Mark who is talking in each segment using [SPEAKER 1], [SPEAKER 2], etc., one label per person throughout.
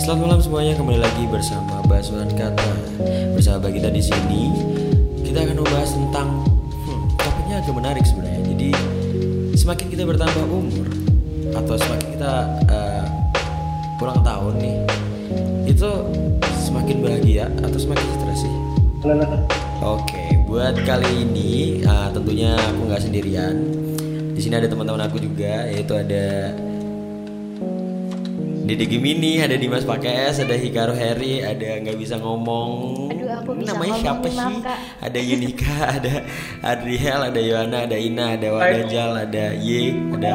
[SPEAKER 1] Selamat malam semuanya, kembali lagi bersama Basuhan Kata Bersama kita di sini Kita akan membahas tentang hmm, Topiknya agak menarik sebenarnya Jadi semakin kita bertambah umur Atau semakin kita uh, ulang tahun nih Itu semakin bahagia atau semakin stres sih? Oke, buat kali ini uh, tentunya aku nggak sendirian. Di sini ada teman-teman aku juga, yaitu ada Dede Gemini, ada Dimas Pakes, ada Hikaru Heri, ada nggak bisa ngomong.
[SPEAKER 2] Aduh, aku bisa
[SPEAKER 1] Namanya
[SPEAKER 2] ngomong
[SPEAKER 1] siapa sih?
[SPEAKER 2] maaf, Kak.
[SPEAKER 1] Ada Yunika, ada Adriel, ada Yohana, ada Ina, ada Wadajal, ada Y, ada.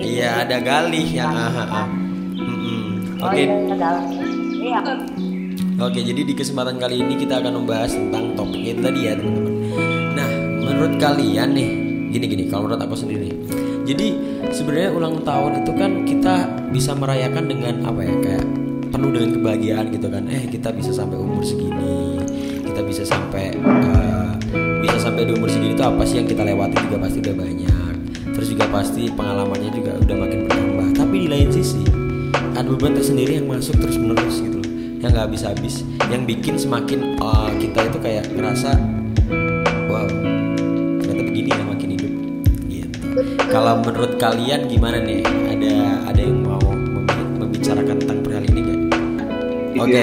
[SPEAKER 1] Iya, ada Galih ya. Oke.
[SPEAKER 2] iya, dalam. Iya.
[SPEAKER 1] Oke, jadi di kesempatan kali ini kita akan membahas tentang topiknya itu tadi ya teman-teman. Nah, menurut kalian nih, gini-gini, kalau menurut aku sendiri. Jadi sebenarnya ulang tahun itu kan kita bisa merayakan dengan apa ya kayak penuh dengan kebahagiaan gitu kan. Eh kita bisa sampai umur segini, kita bisa sampai eh, bisa sampai di umur segini itu apa sih yang kita lewati juga pasti udah banyak. Terus juga pasti pengalamannya juga udah makin bertambah. Tapi di lain sisi ada beban tersendiri yang masuk terus menerus gitu loh yang nggak habis-habis yang bikin semakin uh, kita itu kayak ngerasa kalau menurut kalian gimana nih ada ada yang mau membi- membicarakan tentang perihal ini nggak oke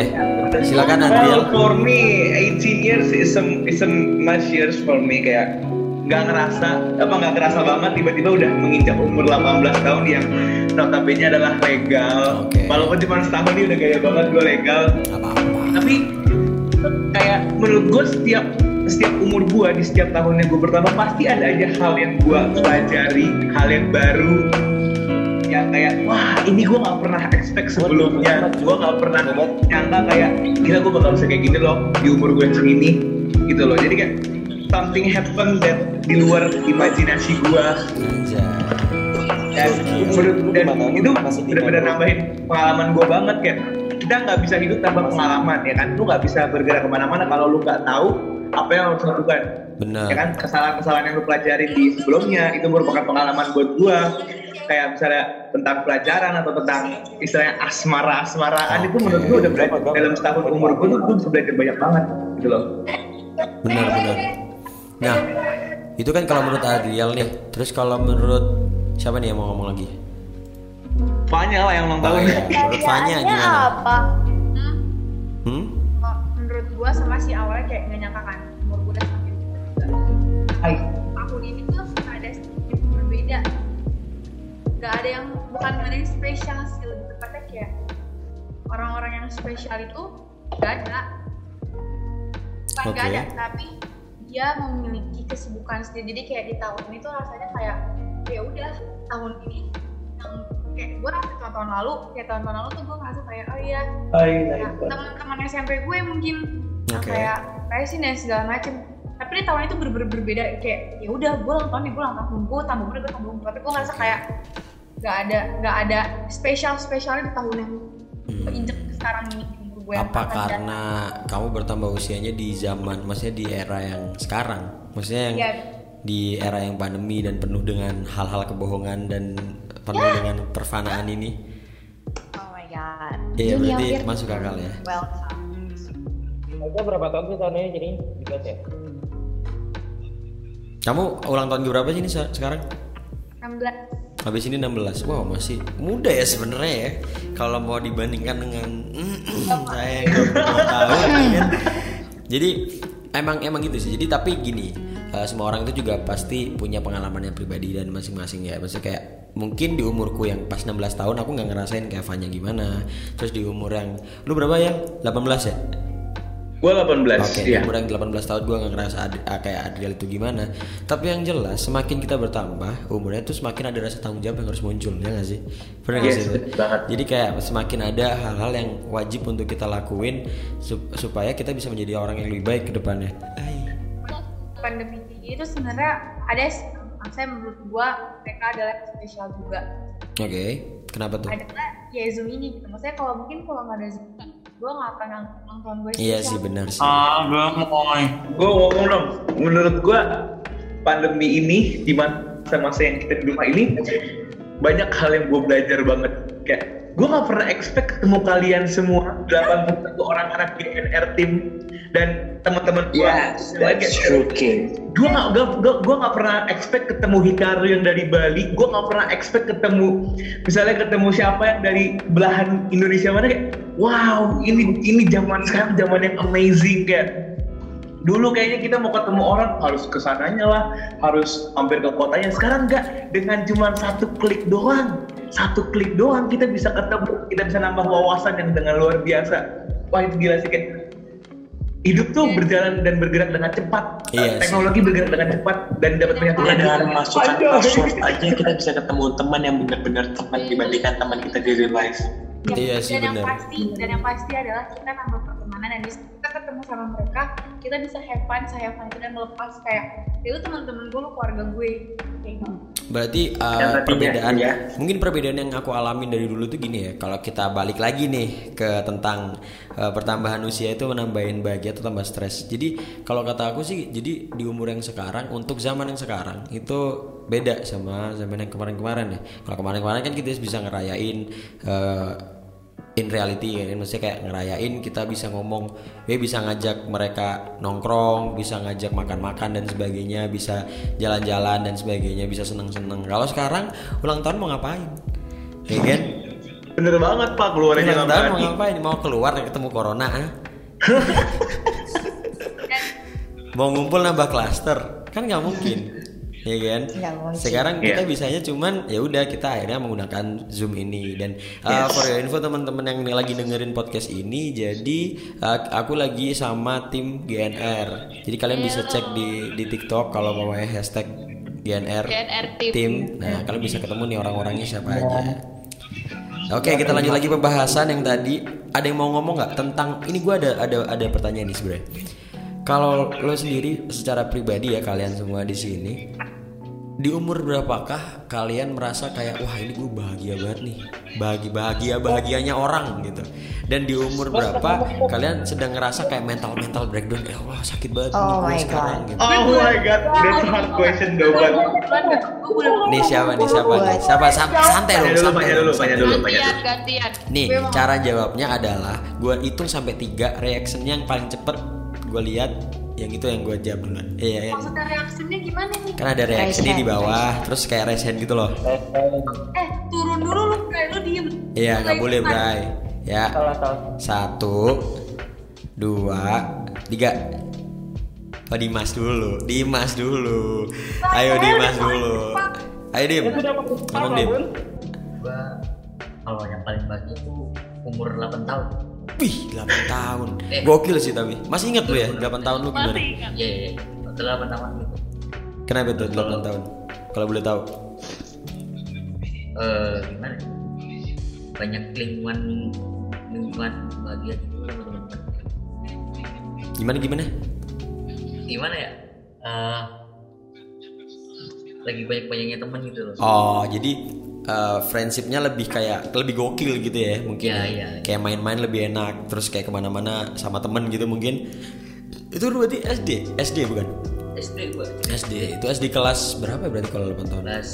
[SPEAKER 1] silakan Adriel
[SPEAKER 3] Well, for me, 18 years is some is some much years for me kayak nggak ngerasa apa nggak ngerasa banget tiba-tiba udah menginjak umur 18 tahun yang notabene adalah legal.
[SPEAKER 1] Oke.
[SPEAKER 3] Walaupun cuma setahun ini udah gaya banget gue legal.
[SPEAKER 1] apa-apa
[SPEAKER 3] Tapi kayak menurut gue setiap setiap umur gue di setiap tahunnya gue bertambah pasti ada aja hal yang gue pelajari, hal yang baru. Yang kayak wah ini gue nggak pernah expect sebelumnya. Gue nggak pernah nyangka kayak gila gue bakal bisa kayak gini loh di umur gue yang segini gitu loh. Jadi kayak something happen that di luar imajinasi gue dan menurut dan itu benar-benar nambahin pengalaman gue banget kan kita nggak bisa hidup tanpa pengalaman ya kan? Lu nggak bisa bergerak ke mana-mana kalau lu nggak tahu apa yang harus lakukan
[SPEAKER 1] benar.
[SPEAKER 3] Ya kan? Kesalahan-kesalahan yang lu pelajari di sebelumnya itu merupakan pengalaman buat gua. Kayak misalnya tentang pelajaran atau tentang istilahnya asmara asmaraan itu menurut gua udah belajar dalam setahun umur gua tuh gua bisa belajar banyak banget gitu loh.
[SPEAKER 1] Benar benar. Nah itu kan kalau menurut Adriel nih. Terus kalau menurut siapa nih yang mau ngomong lagi?
[SPEAKER 3] Fanya lah yang ulang tahun.
[SPEAKER 1] Menurut Fanya gimana?
[SPEAKER 2] apa?
[SPEAKER 4] Gua sama si awalnya kayak gak nyangka kan umur gua udah semakin tua juga.
[SPEAKER 3] Hai.
[SPEAKER 4] tahun ini tuh ada sedikit berbeda gak ada yang bukan ada yang spesial sih lebih tepatnya kayak orang-orang yang spesial itu gak ada bukan gak
[SPEAKER 1] Oke.
[SPEAKER 4] ada tapi dia memiliki kesibukan sendiri jadi kayak di tahun ini tuh rasanya kayak ya udah tahun ini yang kayak gue rasa tahun-tahun lalu kayak tahun-tahun lalu tuh gue ngerasa kayak oh iya
[SPEAKER 3] Hai,
[SPEAKER 4] Nah, teman-teman SMP gue mungkin yang
[SPEAKER 1] Oke.
[SPEAKER 4] kayak racing dan segala macem tapi di tahun itu bener-bener berbeda kayak ya udah gue ulang tahun nih gue ulang tahun gue tambah umur gue tambah umur tapi gue ngerasa kayak gak ada gak ada spesial spesialnya di tahun yang
[SPEAKER 1] Hmm.
[SPEAKER 4] injek sekarang ini gue
[SPEAKER 1] apa karena kamu bertambah usianya di zaman maksudnya di era yang sekarang maksudnya yang
[SPEAKER 4] Iya.
[SPEAKER 1] di era yang pandemi dan penuh dengan hal-hal kebohongan dan penuh dengan perfanaan ini
[SPEAKER 2] Oh my god.
[SPEAKER 1] iya berarti masuk akal ya
[SPEAKER 2] Welcome.
[SPEAKER 5] Itu berapa tahun sih tahun ini jadi dilihat ya?
[SPEAKER 1] kamu ulang tahun berapa sih ini se- sekarang?
[SPEAKER 4] 16
[SPEAKER 1] habis ini 16 wow masih muda ya sebenarnya ya. Kalau mau dibandingkan dengan saya yang 22 tahun ya kan. jadi emang emang gitu sih. Jadi tapi gini eh, semua orang itu juga pasti punya pengalamannya pribadi dan masing-masing ya. Maksudnya kayak mungkin di umurku yang pas 16 tahun aku nggak ngerasain kayak Fanya gimana. Terus di umur yang lu berapa ya? 18 ya
[SPEAKER 3] Gue 18
[SPEAKER 1] Oke,
[SPEAKER 3] ya.
[SPEAKER 1] umur yang 18 tahun gue gak ngerasa ad- ah, kayak Adriel itu gimana Tapi yang jelas, semakin kita bertambah Umurnya tuh semakin ada rasa tanggung jawab yang harus muncul Ya gak sih? Gak
[SPEAKER 3] Yes,
[SPEAKER 1] sih?
[SPEAKER 3] banget.
[SPEAKER 1] Jadi kayak semakin ada hal-hal yang wajib untuk kita lakuin sup- Supaya kita bisa menjadi orang yang lebih baik ke depannya
[SPEAKER 4] pandemi ini tuh sebenarnya ada saya menurut gua mereka adalah spesial juga
[SPEAKER 1] Oke, kenapa tuh?
[SPEAKER 4] adalah ya Zoom ini gitu maksudnya kalau mungkin kalau nggak ada Zoom gue nggak akan nonton gue
[SPEAKER 1] Iya sih benar sih.
[SPEAKER 5] Ah, gemoy.
[SPEAKER 3] Gue ngomong dong, menurut gue pandemi ini di masa-masa yang kita di rumah ini banyak hal yang gue belajar banget. Kayak gue nggak pernah expect ketemu kalian semua 81 orang anak GNR tim dan teman-teman gue
[SPEAKER 6] Yes, that's true, King.
[SPEAKER 3] gue nggak gue gue nggak pernah expect ketemu Hikaru yang dari Bali. Gue nggak pernah expect ketemu misalnya ketemu siapa yang dari belahan Indonesia mana kayak wow ini ini zaman sekarang zaman yang amazing kayak dulu kayaknya kita mau ketemu orang harus ke sananya lah harus hampir ke kotanya. Sekarang enggak dengan cuma satu klik doang. Satu klik doang kita bisa ketemu kita bisa nambah wawasan yang dengan luar biasa. Wah itu gila sih kayak hidup tuh berjalan dan bergerak dengan cepat.
[SPEAKER 1] Iya sih.
[SPEAKER 3] teknologi bergerak dengan cepat dan dapat menyatukan
[SPEAKER 6] Ya, dengan masukan password aja kita bisa ketemu teman yang benar-benar teman dibandingkan teman kita di real life.
[SPEAKER 4] Ya,
[SPEAKER 1] Iya sih,
[SPEAKER 4] dan yang
[SPEAKER 1] benar.
[SPEAKER 4] pasti dan yang pasti adalah kita nambah pertemanan dan kita ketemu sama mereka kita bisa have fun saya fun dan melepas kayak itu teman-teman gue lu keluarga gue kayak gitu
[SPEAKER 1] Berarti uh, perbedaan
[SPEAKER 3] iya.
[SPEAKER 1] mungkin perbedaan yang aku alamin dari dulu tuh gini ya. Kalau kita balik lagi nih ke tentang uh, pertambahan usia itu menambahin bahagia atau tambah stres. Jadi kalau kata aku sih, jadi di umur yang sekarang untuk zaman yang sekarang itu beda sama zaman yang kemarin-kemarin ya. Kalau kemarin-kemarin kan kita bisa ngerayain uh, in reality ya maksudnya kayak ngerayain kita bisa ngomong ya bisa ngajak mereka nongkrong bisa ngajak makan-makan dan sebagainya bisa jalan-jalan dan sebagainya bisa seneng-seneng. Kalau sekarang ulang tahun mau ngapain? Ya kan?
[SPEAKER 3] Bener banget pak keluarnya
[SPEAKER 1] ulang tahun mau ngapain? Mau keluar ketemu corona ah? mau ngumpul nambah klaster. Kan nggak mungkin ya kan?
[SPEAKER 2] Mungkin.
[SPEAKER 1] sekarang kita
[SPEAKER 3] Iya.
[SPEAKER 1] bisanya cuman ya udah kita akhirnya menggunakan zoom ini. Dan uh, for your info teman-teman yang lagi dengerin podcast ini jadi uh, aku lagi sama tim GNR jadi kalian bisa cek di di TikTok kalau mau hashtag GNR,
[SPEAKER 4] GNR tim.
[SPEAKER 1] tim nah kalian bisa ketemu nih orang-orangnya siapa aja. Oke kita lanjut lagi pembahasan yang tadi. Ada yang mau ngomong nggak tentang ini gua ada ada ada pertanyaan nih sebenarnya kalau lo sendiri secara pribadi ya kalian semua di sini di umur berapakah kalian merasa kayak wah ini gue bahagia banget nih bahagia bahagia bahagianya orang gitu dan di umur berapa kalian sedang ngerasa kayak mental mental breakdown ya Allah sakit banget
[SPEAKER 2] Oh
[SPEAKER 1] nih gue
[SPEAKER 2] my
[SPEAKER 1] sekarang
[SPEAKER 2] God.
[SPEAKER 1] gitu
[SPEAKER 3] oh my god that's hard question though but
[SPEAKER 4] Kebetulan gak? Gue boleh
[SPEAKER 1] nih siapa nih siapa nih siapa Sa- santai
[SPEAKER 3] Tanya
[SPEAKER 1] dong
[SPEAKER 3] dulu,
[SPEAKER 1] santai
[SPEAKER 3] tanya
[SPEAKER 1] dong,
[SPEAKER 3] dulu, tanya dulu.
[SPEAKER 4] gantian gantian
[SPEAKER 1] Nih, cara jawabnya adalah gue hitung sampai tiga reactionnya yang paling cepet gue lihat yang itu yang gue jawab duluan. Iya, yang
[SPEAKER 4] maksudnya reaksinya gimana nih
[SPEAKER 1] kan ada reaction
[SPEAKER 2] Raise
[SPEAKER 1] di
[SPEAKER 2] hand,
[SPEAKER 1] bawah, terus kayak raise hand gitu loh.
[SPEAKER 4] eh turun dulu lu kayak lu diem
[SPEAKER 1] Iya, nggak boleh. Bray. Ya, satu, dua, tiga. Oh, Dimas dulu, Dimas dulu. Ayo Dimas dulu. Ayo Dim,
[SPEAKER 5] Ya
[SPEAKER 1] ngomong Dim.
[SPEAKER 7] Gua kalau yang paling bahagia itu umur 8 tahun
[SPEAKER 1] Wih, 8 tahun.
[SPEAKER 7] Eh.
[SPEAKER 1] Gokil sih tapi. Masih inget lu ya, 8 tahun lu gimana?
[SPEAKER 4] masih ingat
[SPEAKER 7] iya iya setelah 8 tahun gitu
[SPEAKER 1] Kenapa tuh 8 tahun? Kalau boleh tahu.
[SPEAKER 7] eh gimana ya? banyak lingkungan lingkungan bahagia gitu teman-teman
[SPEAKER 1] Gimana gimana?
[SPEAKER 7] gimana ya Eh lagi banyak banyaknya teman gitu loh
[SPEAKER 1] Oh, jadi uh, friendshipnya lebih kayak lebih gokil gitu ya mungkin. Yeah,
[SPEAKER 7] yeah,
[SPEAKER 1] kayak main-main lebih enak terus kayak ke mana-mana sama temen gitu mungkin. Itu berarti SD SD bukan?
[SPEAKER 7] SD gua.
[SPEAKER 1] SD itu SD kelas berapa ya berarti kalau 8 tahun
[SPEAKER 7] kelas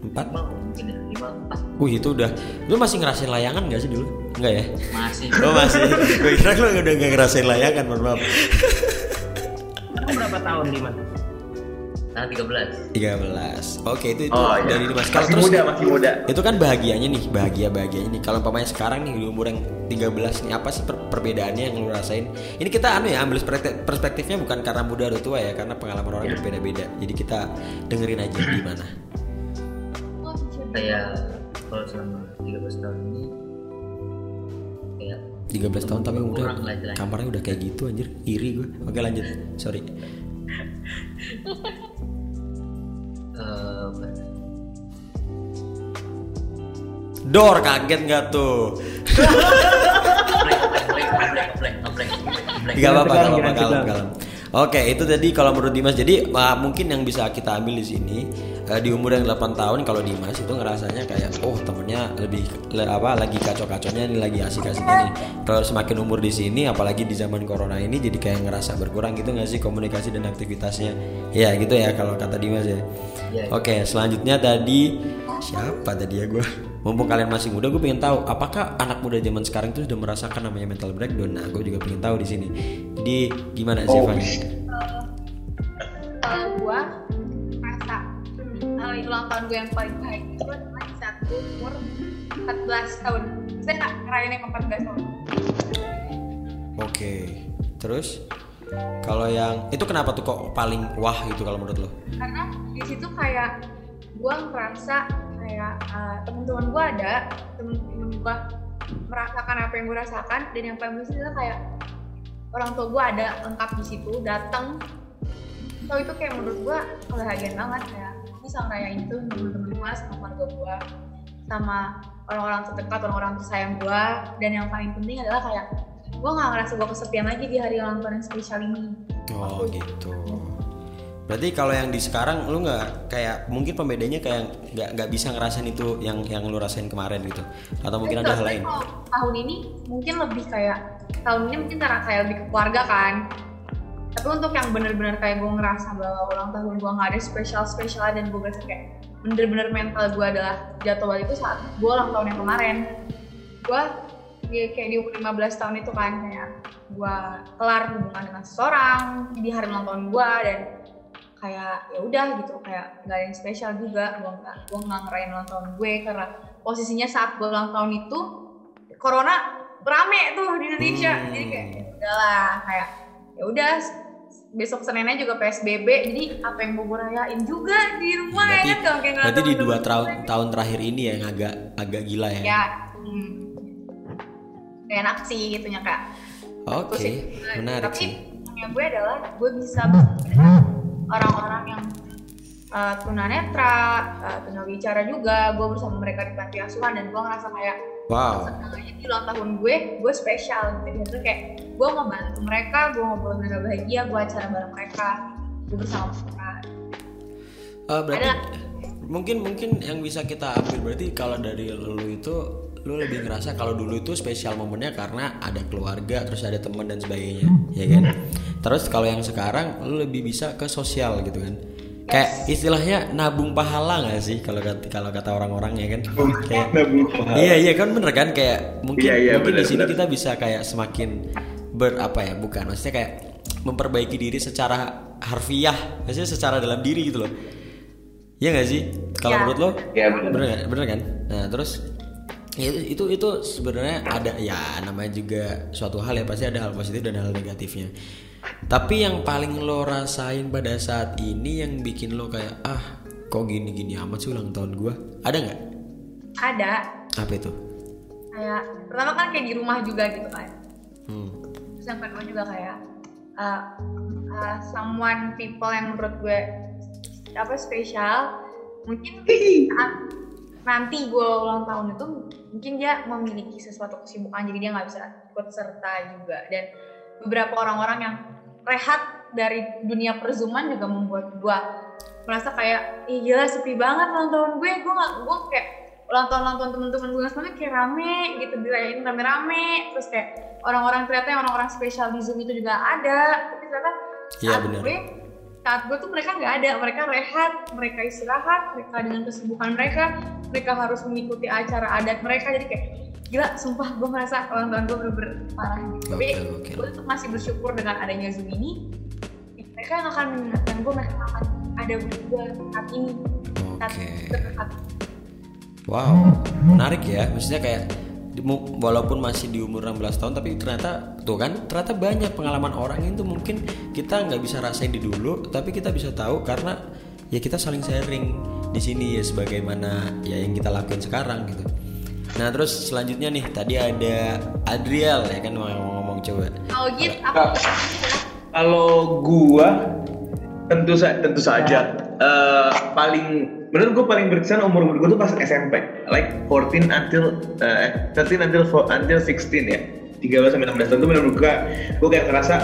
[SPEAKER 7] empat? mungkin ya,
[SPEAKER 1] itu udah. Lu masih ngerasain layangan gak sih dulu? Enggak ya?
[SPEAKER 7] Masih.
[SPEAKER 1] Lu oh, masih. Gue kira lu udah gak ngerasain layangan maaf.
[SPEAKER 5] Berapa tahun 5?
[SPEAKER 7] Nah, 13.
[SPEAKER 1] 13. Oke, itu itu
[SPEAKER 3] oh, iya.
[SPEAKER 1] dari Mas Kalau terus
[SPEAKER 3] muda, masih muda.
[SPEAKER 1] Itu kan bahagianya nih, bahagia-bahagianya nih. Kalau pemain sekarang nih di umur yang 13 nih apa sih per perbedaannya yang lu rasain? Ini kita anu ya ambil perspektifnya bukan karena muda atau tua ya, karena pengalaman orang iya. berbeda-beda. Jadi kita dengerin aja gimana.
[SPEAKER 7] Saya kalau selama 13 tahun ini kayak
[SPEAKER 1] 13 tahun tapi udah kamarnya udah kayak gitu anjir iri gue oke lanjut sorry
[SPEAKER 7] eh ya?
[SPEAKER 1] Dor kaget nggak tuh. Gak apa-apa, gak apa-apa, Oke, itu tadi kalau menurut Dimas. Jadi uh, mungkin yang bisa kita ambil di sini uh, di umur yang 8 tahun kalau Dimas itu ngerasanya kayak oh temennya lebih le- apa lagi kacau-kacaunya nih lagi asik-asiknya nih. Kalau semakin umur di sini apalagi di zaman corona ini jadi kayak ngerasa berkurang gitu nggak sih komunikasi dan aktivitasnya. Ya gitu ya kalau kata Dimas ya.
[SPEAKER 7] Iya.
[SPEAKER 1] Oke, selanjutnya tadi siapa tadi ya gue? Mumpung kalian masih muda, gue pengen tahu apakah anak muda zaman sekarang itu sudah merasakan namanya mental breakdown. Nah, gue juga pengen tahu di sini. Jadi gimana sih
[SPEAKER 3] Oh,
[SPEAKER 1] Fanny?
[SPEAKER 4] kalau gua merasa uh, ulang tahun gue yang paling baik itu adalah di saat gue umur 14 tahun saya nggak ngerayain yang 14 tahun
[SPEAKER 1] Oke. Terus kalau yang itu kenapa tuh kok paling wah gitu kalau menurut lo?
[SPEAKER 4] karena di situ kayak gue ngerasa kayak uh, teman-teman gue ada temen-temen gue merasakan apa yang gue rasakan dan yang paling penting adalah kayak orang tua gue ada lengkap di situ datang so itu kayak menurut gue kebahagiaan banget kayak bisa ngerayain itu sama temen-temen gue sama keluarga gue sama orang-orang terdekat orang-orang tersayang gue dan yang paling penting adalah kayak gue nggak ngerasa gue kesepian lagi di hari ulang tahun yang spesial ini.
[SPEAKER 1] Oh gitu. Berarti kalau yang di sekarang lu nggak kayak mungkin pembedanya kayak nggak nggak bisa ngerasain itu yang yang lu rasain kemarin gitu? Atau mungkin ada hal lain?
[SPEAKER 4] tahun ini mungkin lebih kayak tahun ini mungkin karena kayak lebih ke keluarga kan tapi untuk yang bener-bener kayak gue ngerasa bahwa ulang tahun gue nggak ada spesial spesial dan gue berasa kayak bener-bener mental gue adalah jatuh balik itu saat gue ulang tahun yang kemarin gue ya, kayak di umur 15 tahun itu kan kayak gue kelar hubungan dengan seseorang di hari ulang tahun gue dan kayak ya udah gitu kayak nggak ada yang spesial juga gue nggak gue nggak ngerayain ulang tahun gue karena posisinya saat gue ulang tahun itu corona rame tuh di Indonesia
[SPEAKER 1] Hmm.
[SPEAKER 4] jadi kayak ya udahlah kayak ya udah besok Seninnya juga PSBB jadi apa yang mau gue rayain juga di rumah
[SPEAKER 1] Berarti,
[SPEAKER 4] ya kan kayak
[SPEAKER 1] berarti di dua tahun tahun terakhir ini ya yang agak agak gila ya.
[SPEAKER 4] ya hmm. Enak sih gitunya kak
[SPEAKER 1] Oke,
[SPEAKER 4] sih,
[SPEAKER 1] menarik
[SPEAKER 4] tapi
[SPEAKER 1] sih.
[SPEAKER 4] gue adalah gue bisa orang-orang yang uh, tunanetra, uh, tunawicara juga. Gue bersama mereka di panti asuhan dan gue ngerasa kayak
[SPEAKER 1] Wow.
[SPEAKER 4] senang aja di ulang tahun gue, gue spesial gitu. Jadi kayak gue mau bantu mereka, gue mau buat mereka bahagia, gue acara bareng mereka, gue bersama mereka.
[SPEAKER 1] Eh, berarti
[SPEAKER 4] Ada.
[SPEAKER 1] mungkin mungkin yang bisa kita ambil berarti kalau dari lu itu lu lebih ngerasa kalau dulu itu spesial momennya karena ada keluarga terus ada teman dan sebagainya ya kan? Terus kalau yang sekarang lu lebih bisa ke sosial gitu kan? Kayak istilahnya nabung pahala nggak sih kalau kata kalau kata orang-orang ya kan? Kayak
[SPEAKER 3] Nabung pahala.
[SPEAKER 1] Iya iya kan bener kan? Kayak mungkin
[SPEAKER 3] Iya, iya,
[SPEAKER 1] mungkin di sini
[SPEAKER 3] bener.
[SPEAKER 1] kita bisa kayak semakin ber apa ya? Bukan maksudnya kayak memperbaiki diri secara harfiah maksudnya secara dalam diri gitu loh. Iya gak sih? Kalau
[SPEAKER 4] Iya.
[SPEAKER 1] menurut lo?
[SPEAKER 3] Iya, bener.
[SPEAKER 1] bener kan bener kan? Nah terus ya itu itu, itu sebenarnya ada ya namanya juga suatu hal ya pasti ada hal positif dan hal negatifnya. Tapi yang paling lo rasain pada saat ini yang bikin lo kayak ah kok gini gini amat sih ulang tahun gua? Ada nggak?
[SPEAKER 4] Ada.
[SPEAKER 1] Apa itu?
[SPEAKER 4] Kayak pertama kan kayak di rumah juga gitu kan.
[SPEAKER 1] hmm.
[SPEAKER 4] terus yang kedua juga kayak uh, uh, someone people yang menurut gue apa spesial mungkin nanti gue ulang tahun itu mungkin dia memiliki sesuatu kesibukan jadi dia nggak bisa ikut serta juga. Dan beberapa orang-orang yang rehat dari dunia perzuman juga membuat gue merasa kayak ih gila sepi banget ulang tahun gue. Gue nggak gue kayak ulang tahun ulang tahun teman-teman gue semuanya kayak rame gitu dirayain rame-rame. Terus kayak orang-orang ternyata yang orang-orang spesial di zoom itu juga ada. Tapi ternyata saat
[SPEAKER 1] benar.
[SPEAKER 4] gue saat gue tuh mereka nggak ada mereka rehat mereka istirahat mereka dengan kesibukan mereka mereka harus mengikuti acara adat mereka jadi kayak gila sumpah gue merasa ulang tahun gue bener-bener parah tapi
[SPEAKER 1] gokil.
[SPEAKER 4] gue tuh masih bersyukur dengan adanya zoom ini mereka yang akan mengingatkan gue mereka akan ada buat gue saat ini saat
[SPEAKER 1] Oke.
[SPEAKER 4] terdekat
[SPEAKER 1] Wow, menarik ya. Maksudnya kayak walaupun masih di umur 16 tahun tapi ternyata tuh kan ternyata banyak pengalaman orang itu mungkin kita nggak bisa rasain di dulu tapi kita bisa tahu karena ya kita saling sharing di sini ya sebagaimana ya yang kita lakuin sekarang gitu. Nah terus selanjutnya nih tadi ada Adriel ya kan mau ngomong coba.
[SPEAKER 4] kalau gitu apa
[SPEAKER 3] Kalau gua tentu sa- tentu saja eh, paling menurut gua paling berkesan umur umur gua tuh pas SMP like 14 until eh 13 until until 16 ya. 13 sampai 16 tahun tuh menurut gua gua kayak ngerasa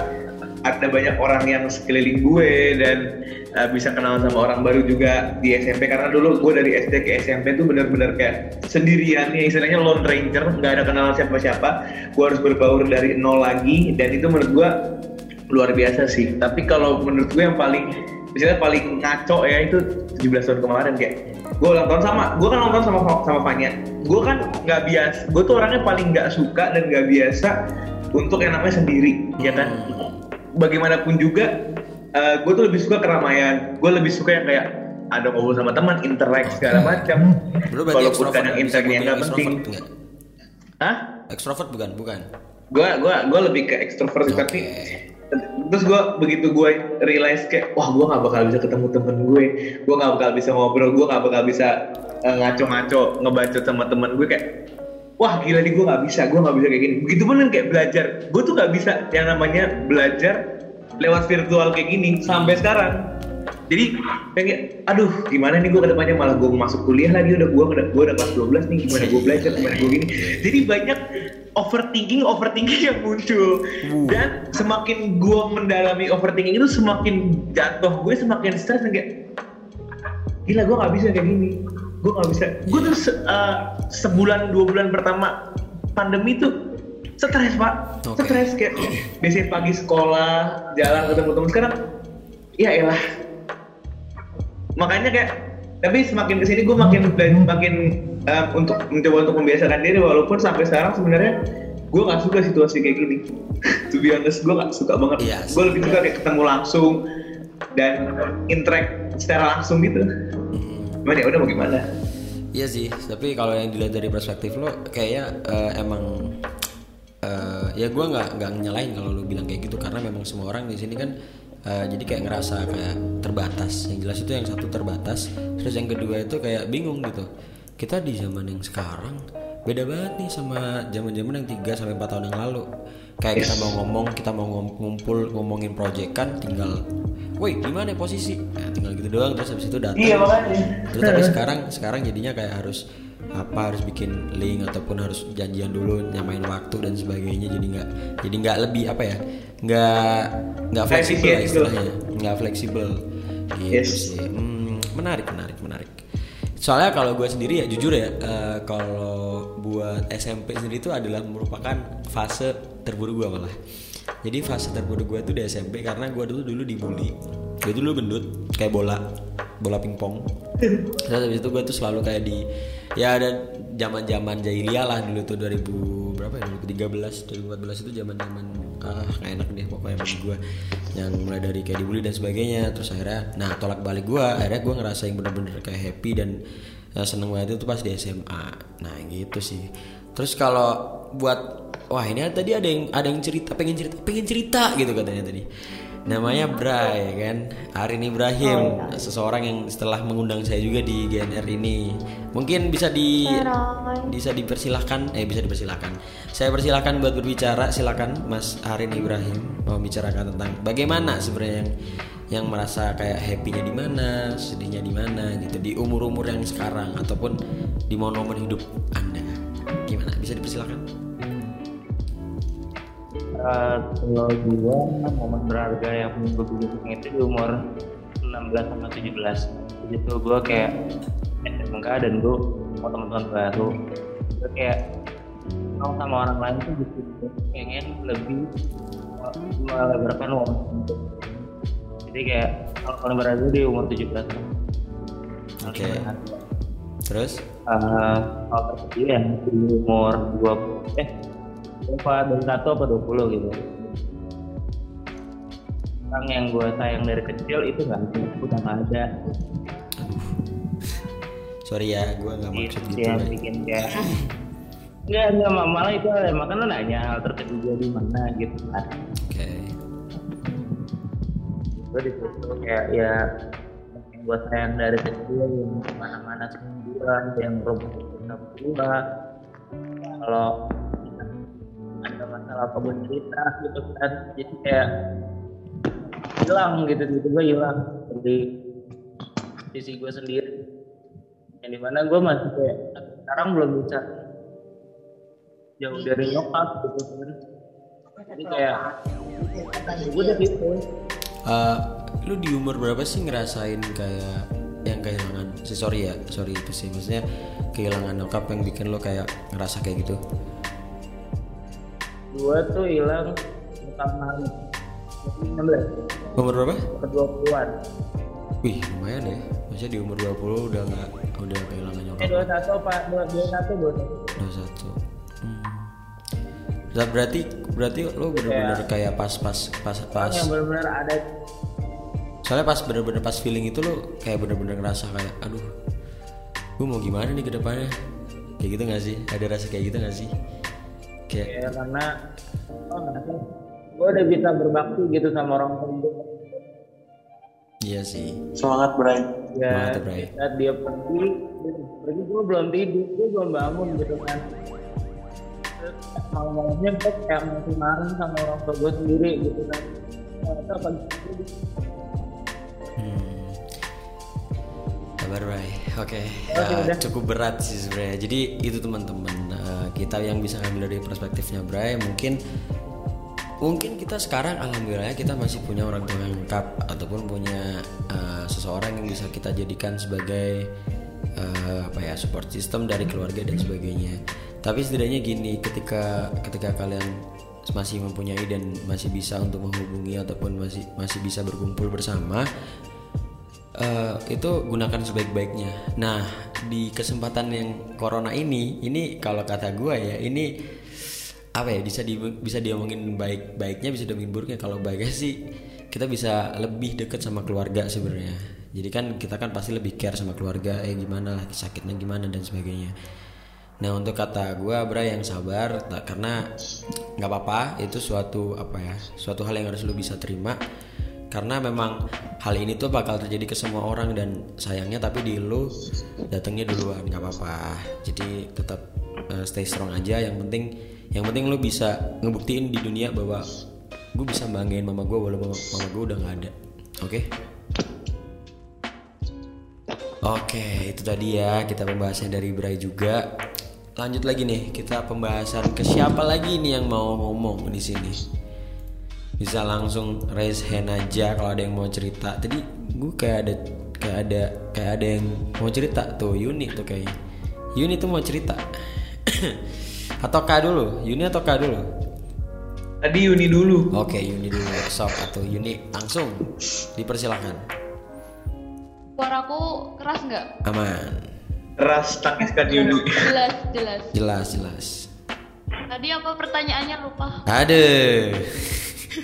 [SPEAKER 3] ada banyak orang yang sekeliling gue dan uh, bisa kenal sama orang baru juga di SMP karena dulu gue dari SD ke SMP tuh bener-bener kayak sendirian ya. Istilahnya lone ranger nggak ada kenalan siapa-siapa. Gue harus berbaur dari nol lagi dan itu menurut gue luar biasa sih. Tapi kalau menurut gue yang paling misalnya paling ngaco ya itu 17 tahun kemarin kayak gue ulang tahun sama gue kan ulang tahun sama sama Fanya gue kan nggak biasa gue tuh orangnya paling nggak suka dan nggak biasa untuk yang namanya sendiri ya kan? Bagaimanapun juga eh, gue tuh lebih suka keramaian. Gue lebih suka yang kayak ada ngobrol sama teman interact segala macam.
[SPEAKER 1] Lu berarti
[SPEAKER 3] walaupun
[SPEAKER 1] extrovert
[SPEAKER 3] kadang interagnya
[SPEAKER 1] dibilang
[SPEAKER 3] nggak penting.
[SPEAKER 1] extrovert?
[SPEAKER 3] Hah?
[SPEAKER 1] Extrovert bukan, bukan.
[SPEAKER 3] gue gua gua lebih ke ekstrovert sih,
[SPEAKER 1] Oke.
[SPEAKER 3] tapi terus gue begitu gue realize kayak wah gue nggak bakal bisa ketemu temen gue. Gue nggak bakal bisa ngobrol gue nggak bakal bisa eh, ngaco-ngaco ngebacot sama temen gue kayak wah gila nih gue nggak bisa gue nggak bisa kayak gini. Begitu pun kan kayak belajar gue tuh nggak bisa yang namanya belajar lewat virtual kayak gini sampai sekarang. Jadi kayak aduh gimana nih gue ke depannya malah gue masuk kuliah lagi udah gue udah gue udah kelas 12 nih gimana gue belajar gimana gue gini. Jadi banyak overthinking overthinking yang muncul. Dan semakin gue mendalami overthinking itu semakin jatuh gue semakin stres dan kayak gila gue nggak bisa kayak gini. Gue nggak bisa. Gue tuh se- eh, sebulan dua bulan pertama pandemi tuh stres pak.
[SPEAKER 1] Oke.
[SPEAKER 3] stres kayak biasanya pagi sekolah jalan ketemu teman sekarang ya elah. Makanya kayak tapi semakin ke sini gue makin makin eh, untuk mencoba untuk membiasakan diri walaupun sampai sekarang sebenarnya gue nggak suka situasi kayak gini. To be honest gue nggak suka banget.
[SPEAKER 1] Iya,
[SPEAKER 3] gue lebih suka kayak ketemu langsung dan interact secara langsung gitu. Cuman ya? Udah mau gimana?
[SPEAKER 1] Iya sih, tapi kalau yang dilihat dari perspektif lo, kayaknya eh, emang eh, ya gue nggak nggak nyalain kalau lo bilang kayak gitu karena memang semua orang di sini kan eh, jadi kayak ngerasa kayak terbatas. Yang jelas itu yang satu terbatas, terus yang kedua itu kayak bingung gitu. Kita di zaman yang sekarang beda banget nih sama zaman-zaman yang 3 sampai 4 tahun yang lalu. Kayak kita mau ngomong, kita mau ngumpul ngomongin proyekan tinggal Woi, gimana posisi? Nah, tinggal gitu doang terus habis itu datang.
[SPEAKER 3] Iya, makanya.
[SPEAKER 1] Terus tapi sekarang sekarang jadinya kayak harus apa harus bikin link ataupun harus janjian dulu nyamain waktu dan sebagainya. Jadi nggak jadi nggak lebih apa ya nggak nggak fleksibel lah
[SPEAKER 3] gitu.
[SPEAKER 1] istilahnya. Nggak fleksibel. Gitu
[SPEAKER 3] Yes.
[SPEAKER 1] sih. Hmm, menarik menarik menarik. Soalnya kalau gue sendiri ya jujur ya eh, kalau buat SMP sendiri itu adalah merupakan fase terburu gue malah. Jadi fase terburuk gue tuh di SMP karena gue dulu dulu dibully gue dulu gendut kayak bola bola pingpong. Terus habis itu gue tuh selalu kayak di ya ada zaman zaman jahiliyah lah dulu tuh 2000 berapa ya? 2013 2014 itu zaman zaman ah nggak enak deh pokoknya bagi gue yang mulai dari kayak dibully dan sebagainya terus akhirnya nah tolak balik gue akhirnya gue ngerasain bener-bener kayak happy dan ya, seneng banget itu pas di SMA nah gitu sih. Terus kalau buat wah ini tadi ada yang ada yang cerita pengen cerita pengen cerita gitu katanya tadi namanya Bray kan? Arin Ibrahim seseorang yang setelah mengundang saya juga di GNR ini. Mungkin bisa di bisa dipersilahkan eh bisa dipersilahkan. Saya persilahkan buat berbicara. Silakan Mas Arin Ibrahim mau bicarakan tentang bagaimana sebenarnya yang yang merasa kayak happy-nya di mana sedihnya di mana gitu di umur-umur yang sekarang ataupun di momen-momen hidup anda. Gimana? Bisa dipersilahkan
[SPEAKER 5] Eh, kalau gua momen berharga yang gue bikin itu di umur 16 sama 17 jadi tuh gua kayak SMK dan gue mau teman-teman baru gue kayak mau sama orang lain tuh gitu pengen lebih melebarkan wawasan gua. jadi kayak kalau paling berharga di umur 17 Paling
[SPEAKER 1] Oke.
[SPEAKER 5] berharga.
[SPEAKER 1] terus
[SPEAKER 5] Eh, hal terkecil yang di umur 20 eh apa 21 apa 20 gitu. Orang yang gue sayang dari kecil itu nggak ada udah nggak ada.
[SPEAKER 1] Sorry ya gue nggak
[SPEAKER 5] itu
[SPEAKER 1] maksud gitu
[SPEAKER 5] yang
[SPEAKER 1] Bray.
[SPEAKER 5] bikin kayak nggak nggak ma- malah itu emang kan lo nanya hal terkecil gue di mana gitu kan.
[SPEAKER 1] Oke.
[SPEAKER 5] Gue di situ kayak ya yang gue sayang dari kecil yang mana-mana sembuhan yang rumput sama gua. Kalau ada masalah cerita gitu kan. Jadi kayak hilang gitu gue hilang dari sisi gue sendiri. Yang di mana gue masih kayak sekarang belum bisa. Jauh dari nyokap gitu kan. Jadi kayak gue udah gitu.
[SPEAKER 1] Eh, lu di umur berapa sih ngerasain kayak yang kehilangan? Sorry ya sorry itu sih. Maksudnya kehilangan nyokap yang bikin lo kayak ngerasa kayak gitu
[SPEAKER 5] gue tuh hilang karena 16
[SPEAKER 1] umur berapa?
[SPEAKER 5] Ke 20-an
[SPEAKER 1] wih lumayan ya. Maksudnya di umur 20 udah nggak udah kehilangan
[SPEAKER 5] eh
[SPEAKER 1] nyokap
[SPEAKER 5] 21 apa? 21 21
[SPEAKER 1] udah satu hmm. Nah, berarti berarti lo bener-bener kayak pas pas pas pas
[SPEAKER 5] yang benar-benar ada.
[SPEAKER 1] Soalnya pas bener-bener pas feeling itu lo kayak bener-bener ngerasa kayak aduh gue mau gimana nih ke depannya? Kayak gitu gak sih? Ada rasa kayak gitu gak sih kayak
[SPEAKER 5] ya karena oh gue udah bisa berbakti gitu sama orang tua
[SPEAKER 1] iya sih
[SPEAKER 6] Semangat Bray.
[SPEAKER 5] ya
[SPEAKER 1] Mantap, Bray.
[SPEAKER 5] saat dia pergi dia pergi gue belum tidur gue belum bangun gitu kan malam-malamnya gue kayak masih marah sama orang tua gue sendiri gitu kan Ternyata pagi
[SPEAKER 1] Hmm. Bray. Oke.
[SPEAKER 5] Oke,
[SPEAKER 1] Ya,
[SPEAKER 5] udah.
[SPEAKER 1] cukup berat sih sebenarnya. Jadi itu teman-teman eh, kita yang bisa ngambil dari perspektifnya Bray mungkin mungkin kita sekarang alhamdulillah kita masih punya orang tua yang lengkap ataupun punya eh, seseorang yang bisa kita jadikan sebagai eh, apa ya support system dari keluarga dan sebagainya. Tapi setidaknya gini ketika ketika kalian masih mempunyai dan masih bisa untuk menghubungi ataupun masih masih bisa berkumpul bersama eh, itu gunakan sebaik-baiknya. Nah, di kesempatan yang corona ini, ini kalau kata gue ya, ini apa ya bisa di, bisa diomongin baik-baiknya, bisa diomongin buruknya. Kalau baiknya sih kita bisa lebih deket sama keluarga sebenarnya. Jadi kan kita kan pasti lebih care sama keluarga, eh gimana lah sakitnya gimana dan sebagainya. Nah untuk kata gue Bra yang sabar tak- karena nggak apa-apa itu suatu apa ya suatu hal yang harus lu bisa terima karena memang hal ini tuh bakal terjadi ke semua orang dan sayangnya tapi di lu datangnya duluan nggak apa-apa jadi tetap eh, stay strong aja yang penting yang penting lu bisa ngebuktiin di dunia bahwa gue bisa banggain mama gue walaupun mama, mama gue udah nggak ada oke Oke, itu tadi ya kita pembahasan dari Bray juga. Lanjut lagi nih, kita pembahasan ke siapa lagi nih yang mau ngomong di sini. Bisa langsung raise hand aja kalau ada yang mau cerita. Tadi gue kayak ada kayak ada kayak ada yang mau cerita tuh Yuni tuh kayaknya. Yuni tuh mau cerita. atau K dulu, Yuni atau K dulu?
[SPEAKER 3] Tadi Yuni dulu.
[SPEAKER 1] Oke, Yuni dulu. Sok atau Yuni langsung dipersilahkan.
[SPEAKER 8] Suaraku keras nggak?
[SPEAKER 1] Aman.
[SPEAKER 3] Ras tangiskan Yuni.
[SPEAKER 8] Jelas, jelas.
[SPEAKER 1] Jelas, jelas.
[SPEAKER 8] Tadi apa pertanyaannya lupa?
[SPEAKER 1] Aduh.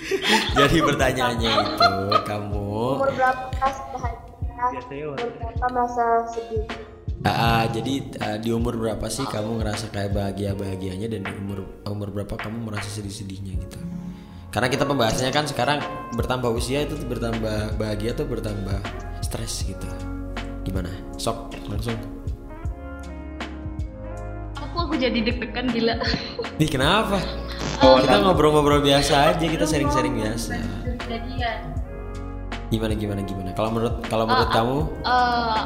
[SPEAKER 1] Jadi pertanyaannya itu kamu
[SPEAKER 4] Umur berapa merasa bahagia? Umur berapa merasa sedih?
[SPEAKER 1] Ah, ah, jadi ah, di umur berapa sih kamu ngerasa kayak bahagia bahagianya dan di umur umur berapa kamu merasa sedih sedihnya gitu? Karena kita pembahasannya kan sekarang bertambah usia itu bertambah bahagia tuh bertambah stres gitu. Gimana? Sok langsung.
[SPEAKER 8] Aku jadi deg-degan gila.
[SPEAKER 1] Nih kenapa?
[SPEAKER 3] Oh,
[SPEAKER 1] kita ngobrol-ngobrol biasa aja, kita sharing-sharing biasa. Gimana gimana gimana? Kalau menurut kalau menurut
[SPEAKER 8] Ah,
[SPEAKER 1] kamu
[SPEAKER 8] Eh,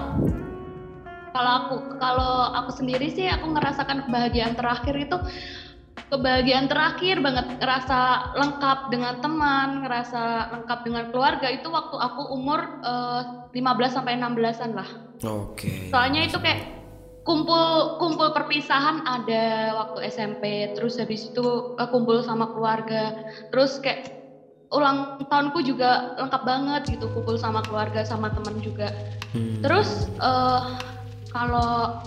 [SPEAKER 8] kalau aku kalau aku sendiri sih aku ngerasakan kebahagiaan terakhir itu kebahagiaan terakhir banget ngerasa lengkap dengan teman ngerasa lengkap dengan keluarga itu waktu aku umur eh, 15 sampai 16-an lah
[SPEAKER 1] Oke.
[SPEAKER 8] soalnya itu kayak kumpul kumpul perpisahan ada waktu SMP terus habis itu eh, kumpul sama keluarga. Terus kayak ulang tahunku juga lengkap banget gitu kumpul sama keluarga sama teman juga.
[SPEAKER 1] Hmm.
[SPEAKER 8] terus eh, kalau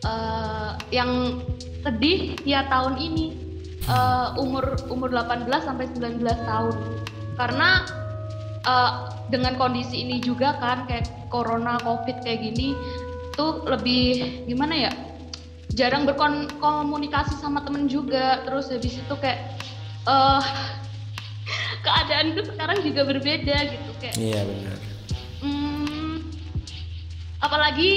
[SPEAKER 8] eh, yang sedih ya tahun ini eh, umur umur 18 sampai 19 tahun. Karena eh, dengan kondisi ini juga kan kayak corona covid kayak gini tuh lebih gimana ya jarang berkomunikasi sama temen juga terus habis itu kayak eh keadaanku sekarang juga berbeda gitu kayak
[SPEAKER 1] Iya benar.
[SPEAKER 8] Hmm, apalagi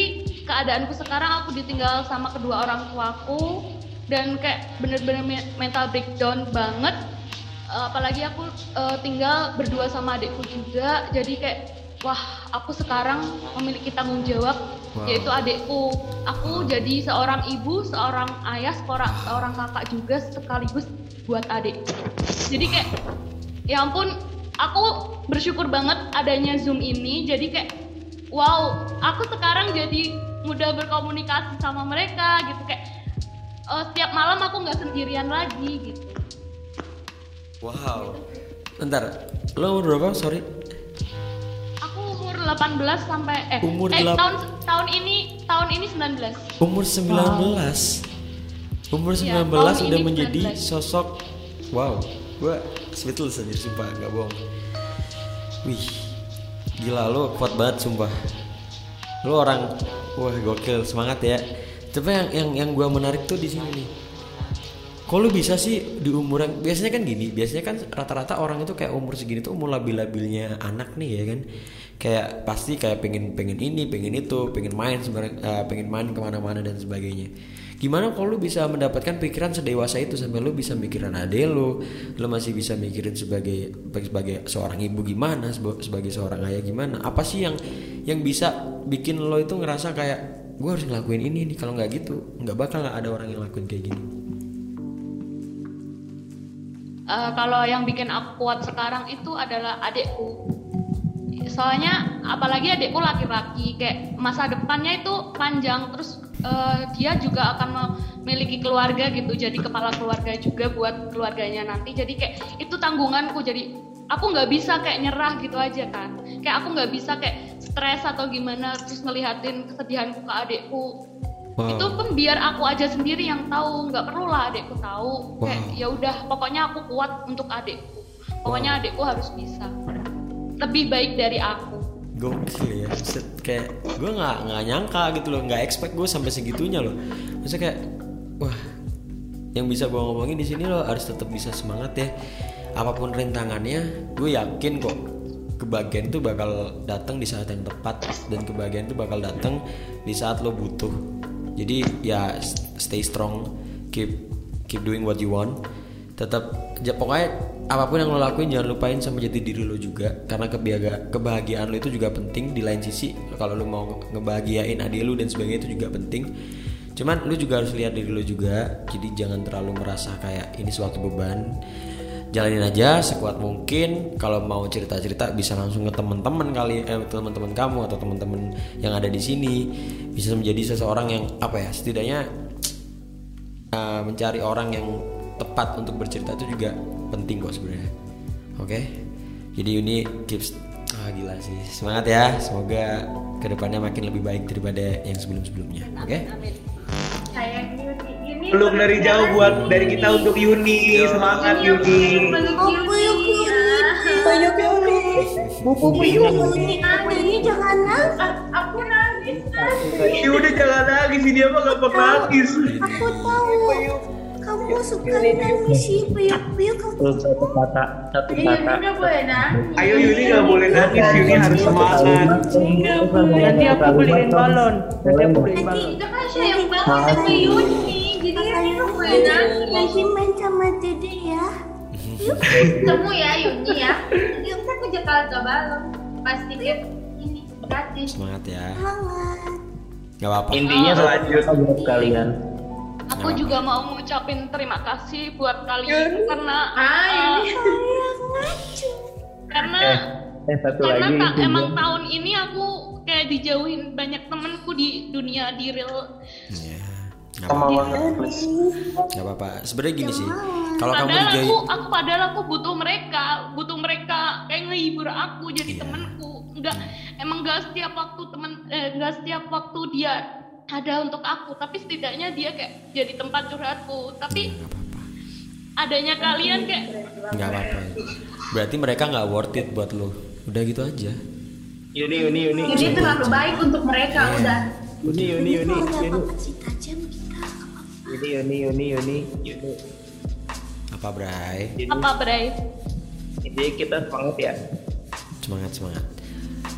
[SPEAKER 8] keadaanku sekarang aku ditinggal sama kedua orang tuaku dan kayak bener-bener me- mental breakdown banget. Eh, apalagi aku eh, tinggal berdua sama adikku juga, jadi kayak wah aku sekarang memiliki tanggung jawab
[SPEAKER 1] Wow.
[SPEAKER 8] yaitu adikku. Aku jadi seorang ibu, seorang ayah, seorang, seorang kakak juga sekaligus buat adik. Jadi kayak ya ampun aku bersyukur banget adanya zoom ini jadi kayak wow aku sekarang jadi mudah berkomunikasi sama mereka gitu kayak eh, setiap malam aku nggak sendirian lagi gitu
[SPEAKER 1] Wow. Bentar, lo berapa? Sorry.
[SPEAKER 8] Aku umur 18 sampai eh
[SPEAKER 1] Umur
[SPEAKER 8] eh tahun tahun ini tahun ini 19
[SPEAKER 1] Umur 19. Umur 19
[SPEAKER 8] Iya, tahun
[SPEAKER 1] udah menjadi
[SPEAKER 8] 19.
[SPEAKER 1] sosok wow. Gua speechless anjir sumpah, nggak bohong. Wih. Gila lo kuat banget sumpah. Lo orang wah gokil, semangat ya. Tapi yang yang yang gua menarik tuh di sini nih. Kok lu bisa sih di umur yang biasanya kan gini, biasanya kan rata-rata orang itu kayak umur segini tuh umur labil-labilnya anak nih ya kan, kayak pasti kayak pengen pengen ini, pengen itu, pengen main sebenarnya, eh, pengen main ke mana-mana dan sebagainya. Gimana kalau lu bisa mendapatkan pikiran sedewasa itu sampai lu bisa mikirin ade lu, lu masih bisa mikirin sebagai sebagai seorang ibu gimana, seba- sebagai seorang ayah gimana? Apa sih yang yang bisa bikin lo itu ngerasa kayak gue harus ngelakuin ini nih kalau nggak gitu nggak bakal ada orang yang lakuin kayak gini.
[SPEAKER 8] Eh, kalau yang bikin aku kuat sekarang itu adalah adikku. Soalnya apalagi adikku laki-laki, kayak masa depannya itu panjang, terus eh, dia juga akan memiliki keluarga gitu, jadi kepala keluarga juga buat keluarganya nanti. Jadi kayak itu tanggunganku. Jadi aku nggak bisa kayak nyerah gitu aja kan. Kayak aku nggak bisa kayak stres atau gimana terus ngelihatin kesedihanku ke adikku
[SPEAKER 1] Wow.
[SPEAKER 8] itu pun biar aku aja sendiri yang tahu nggak perlu lah adikku tahu kayak
[SPEAKER 1] Wow.
[SPEAKER 8] ya udah pokoknya aku kuat untuk adikku pokoknya adikku harus bisa lebih baik dari aku.
[SPEAKER 1] Gokil ya Buset, kayak gue nggak nggak nyangka gitu loh nggak expect gue sampai segitunya loh. Maksudnya kayak wah yang bisa gue ngomongin di sini lo harus tetap bisa semangat ya. Apa pun rintangannya gue yakin kok kebahagiaan itu bakal datang di saat yang tepat dan kebahagiaan itu bakal datang di saat lo butuh. Jadi ya stay strong keep keep doing what you want. Tetap ja- pokoknya apa pun yang lo lakuin jangan lupain sama jati diri lo juga. Karena kebahagia- kebahagiaan lo itu juga penting. Di lain sisi kalau lo mau ngebahagiain adik lo dan sebagainya itu juga penting. Cuman lo juga harus lihat diri lo juga. Jadi jangan terlalu merasa kayak ini suatu beban. Jalanin aja sekuat mungkin. Kalau mau cerita-cerita bisa langsung ke teman-teman kali eh, teman-teman kamu atau teman-teman yang ada di sini. Bisa menjadi seseorang yang apa ya setidaknya uh, mencari orang yang tepat untuk bercerita itu juga penting kok sebenarnya oke jadi Yuni keeps ah gila sih semangat ya semoga ke depannya makin lebih baik daripada yang sebelum-sebelumnya oke
[SPEAKER 4] Sayang Yuni. Yuni
[SPEAKER 3] Peluk dari jauh buat dari kita untuk Yuni. Semangat Yuni.
[SPEAKER 2] Yuni. Opo yuk Yuni. Yuni jangan nangis.
[SPEAKER 4] Aku nangis.
[SPEAKER 3] Yuni jangan nangis, dia mah gampang nangis.
[SPEAKER 2] Aku tahu. Kamu suka nangis sih. Puyuk puyuk kamu.
[SPEAKER 5] Terus satu kata, satu
[SPEAKER 4] Iya,
[SPEAKER 5] kata.
[SPEAKER 4] Yuni nggak boleh nangis.
[SPEAKER 3] Ayo Yuni nggak boleh nangis, Yuni harus semangat.
[SPEAKER 5] Nanti aku beliin balon. Nanti aku beliin
[SPEAKER 2] Nanti
[SPEAKER 4] Kita kan sayang banget sama Yuni. Jadi Yuni nggak boleh nangis.
[SPEAKER 2] Nanti main sama dede ya.
[SPEAKER 4] Ketemu ya Yuni ya. Yuk kita ke Jakarta balon. Pas tiket ini gratis.
[SPEAKER 1] semangat ya
[SPEAKER 2] Semangat.
[SPEAKER 1] nggak apa-apa
[SPEAKER 5] Intinya
[SPEAKER 3] Lanjut.
[SPEAKER 5] satu buat kalian.
[SPEAKER 8] Aku
[SPEAKER 1] Nggak
[SPEAKER 8] juga mau ngucapin terima kasih buat kalian karena
[SPEAKER 4] Ah,
[SPEAKER 8] uh, karena
[SPEAKER 5] Eh, eh satu
[SPEAKER 8] karena
[SPEAKER 5] lagi.
[SPEAKER 8] ta- emang tahun ini aku kayak dijauhin banyak temenku di dunia di real.
[SPEAKER 1] Ya
[SPEAKER 6] Sama
[SPEAKER 1] apa-apa. Nggak apa-apa. Sebenarnya gini sih kalau kamu
[SPEAKER 8] padahal
[SPEAKER 1] dijauhi
[SPEAKER 8] aku aku padahal aku butuh mereka. Butuh mereka kayak ngehibur aku jadi
[SPEAKER 1] Iya.
[SPEAKER 8] temenku enggak emang enggak setiap waktu temen eh, enggak setiap waktu dia ada untuk aku tapi setidaknya dia kayak jadi tempat curhatku. Tapi
[SPEAKER 1] nggak apa-apa.
[SPEAKER 8] adanya kalian kayak
[SPEAKER 1] nggak apa-apa. Berarti mereka nggak worth it buat lo. Udah gitu aja.
[SPEAKER 5] Yuni, Yuni, Yuni.
[SPEAKER 4] Yuni terlalu baik untuk mereka udah.
[SPEAKER 5] Yuni, Yuni, Yuni, Yuni. Yuni, Yuni, Yuni, Yuni,
[SPEAKER 1] apa Bray?
[SPEAKER 8] Apa Bray?
[SPEAKER 5] Jadi kita semangat ya.
[SPEAKER 1] semangat semangat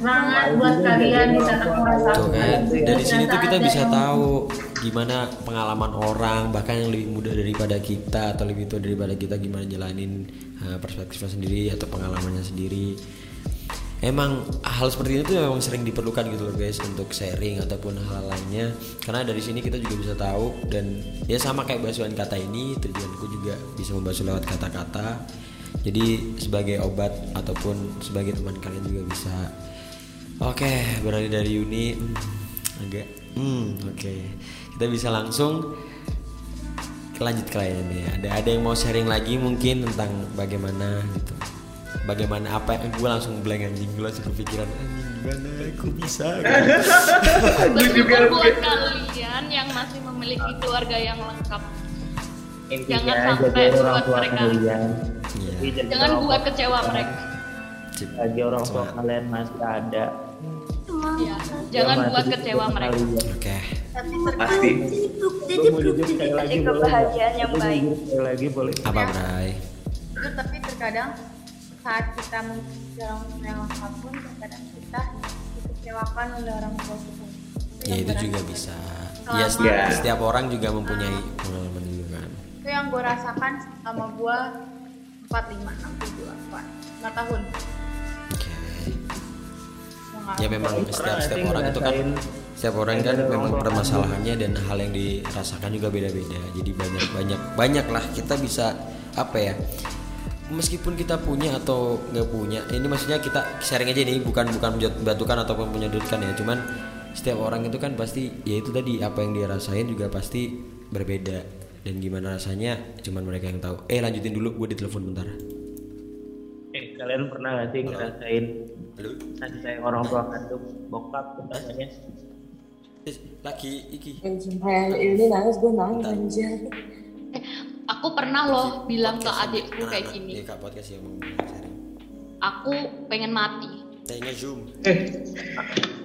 [SPEAKER 4] Semangat buat kalian di sana. Merasa
[SPEAKER 1] Tuh kan dari sini tuh kita bisa tahu gimana pengalaman orang bahkan yang lebih muda daripada kita atau lebih tua daripada kita gimana jalanin uh, perspektifnya sendiri atau pengalamannya sendiri. Emang hal seperti itu memang sering diperlukan gitu loh guys untuk sharing ataupun hal lainnya. Karena dari sini kita juga bisa tahu dan ya sama kayak basuhan kata ini tujuanku juga bisa membasuh lewat kata-kata. Jadi sebagai obat ataupun sebagai teman kalian juga bisa oke beralih dari Yuni hmm, agak hmm oke. Kita bisa langsung lanjut ke lainnya nih ada ada yang mau sharing lagi mungkin tentang bagaimana gitu. Bagaimana apa yang gue langsung blank anjing gue langsung kepikiran. Anjing gimana aku bisa gitu.
[SPEAKER 8] Bersyukur buat kalian yang masih memiliki keluarga yang lengkap.
[SPEAKER 5] intinya
[SPEAKER 8] Jangan sampai
[SPEAKER 5] orang
[SPEAKER 8] buat
[SPEAKER 5] tua
[SPEAKER 8] mereka.
[SPEAKER 5] kalian.
[SPEAKER 1] Iya.
[SPEAKER 8] Jangan buat kecewa mereka.
[SPEAKER 5] Bagi orang tua kalian masih ada
[SPEAKER 8] Ya, jangan
[SPEAKER 5] Yang
[SPEAKER 8] buat kecewa mereka.
[SPEAKER 1] oke.
[SPEAKER 2] Tapi
[SPEAKER 3] Pasti.
[SPEAKER 2] jadi
[SPEAKER 5] lagi boleh.
[SPEAKER 2] kebahagiaan yang baik.
[SPEAKER 5] sekali lagi boleh.
[SPEAKER 1] Apa Bray?
[SPEAKER 4] Itu tapi terkadang saat kita tua yang lengkap pun terkadang kita dikecewakan oleh orang tua kita.
[SPEAKER 1] Ya itu juga bisa.
[SPEAKER 4] Selama-
[SPEAKER 1] ya setiap,
[SPEAKER 3] Ya.
[SPEAKER 1] setiap orang juga mempunyai pengalaman juga kan
[SPEAKER 4] itu yang gue rasakan sama gue 4, 5, 6, 7, 4 5 tahun
[SPEAKER 1] ya memang
[SPEAKER 5] Pernah
[SPEAKER 1] setiap setiap orang itu kan setiap orang kan memang permasalahannya dan hal yang dirasakan juga beda-beda. Jadi banyak banyak banyak lah kita bisa apa ya meskipun kita punya atau nggak punya ini maksudnya kita sharing aja nih bukan bukan menjatuhkan ataupun menyudutkan ya cuman setiap orang itu kan pasti ya itu tadi apa yang dia rasain juga pasti berbeda. Dan gimana rasanya cuman mereka yang tahu. Eh lanjutin dulu gue ditelepon bentar
[SPEAKER 5] kalian pernah nggak sih ngerasain kasih sayang orang tua kandung bokap utamanya
[SPEAKER 1] Eh, lagi iki.
[SPEAKER 2] Ini nangis gue nangis anjir.
[SPEAKER 8] Aku pernah loh bilang ke adikku kayak gini.
[SPEAKER 1] Iya, Kak, podcast yang mau sharing.
[SPEAKER 8] Aku pengen mati.
[SPEAKER 1] Kayaknya zoom.
[SPEAKER 3] Eh,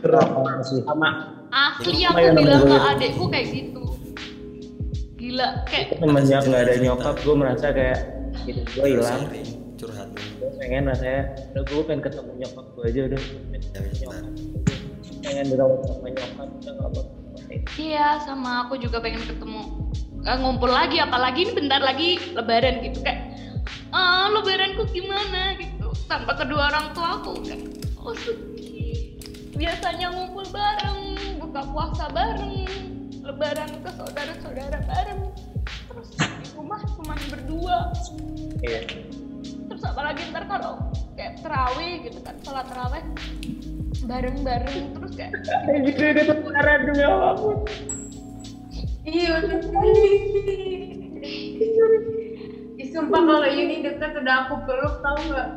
[SPEAKER 5] Sama sih.
[SPEAKER 3] Sama.
[SPEAKER 8] Asli
[SPEAKER 5] Apa
[SPEAKER 8] aku
[SPEAKER 5] yang
[SPEAKER 8] bilang ke adikku kayak gitu. Gila, kayak
[SPEAKER 5] semenjak nggak ada nyokap gue merasa kayak hidup gue hilang pengen rasanya udah gue pengen ketemu nyokap gue aja udah. Pengen ketemu
[SPEAKER 1] wis,
[SPEAKER 5] nyokap. pengen dirawat sama nyokap udah nggak mau ngapain.
[SPEAKER 8] Iya, sama aku juga pengen ketemu. Eh, ngumpul lagi, apalagi ini bentar lagi Lebaran gitu kayak, ah Lebaranku gimana? gitu, tanpa kedua orang tua aku kayak, oh sedih. Biasanya ngumpul bareng, buka puasa bareng, Lebaran ke saudara-saudara bareng, terus di rumah cuma berdua.
[SPEAKER 5] iya
[SPEAKER 8] Terus apalagi ntar kalau kayak terawih gitu kan, sholat terawih bareng-bareng terus kayak
[SPEAKER 5] gitu udah ketukaran demi apa
[SPEAKER 4] pun. Iya, sumpah kalau Yuni deket udah aku peluk tau nggak?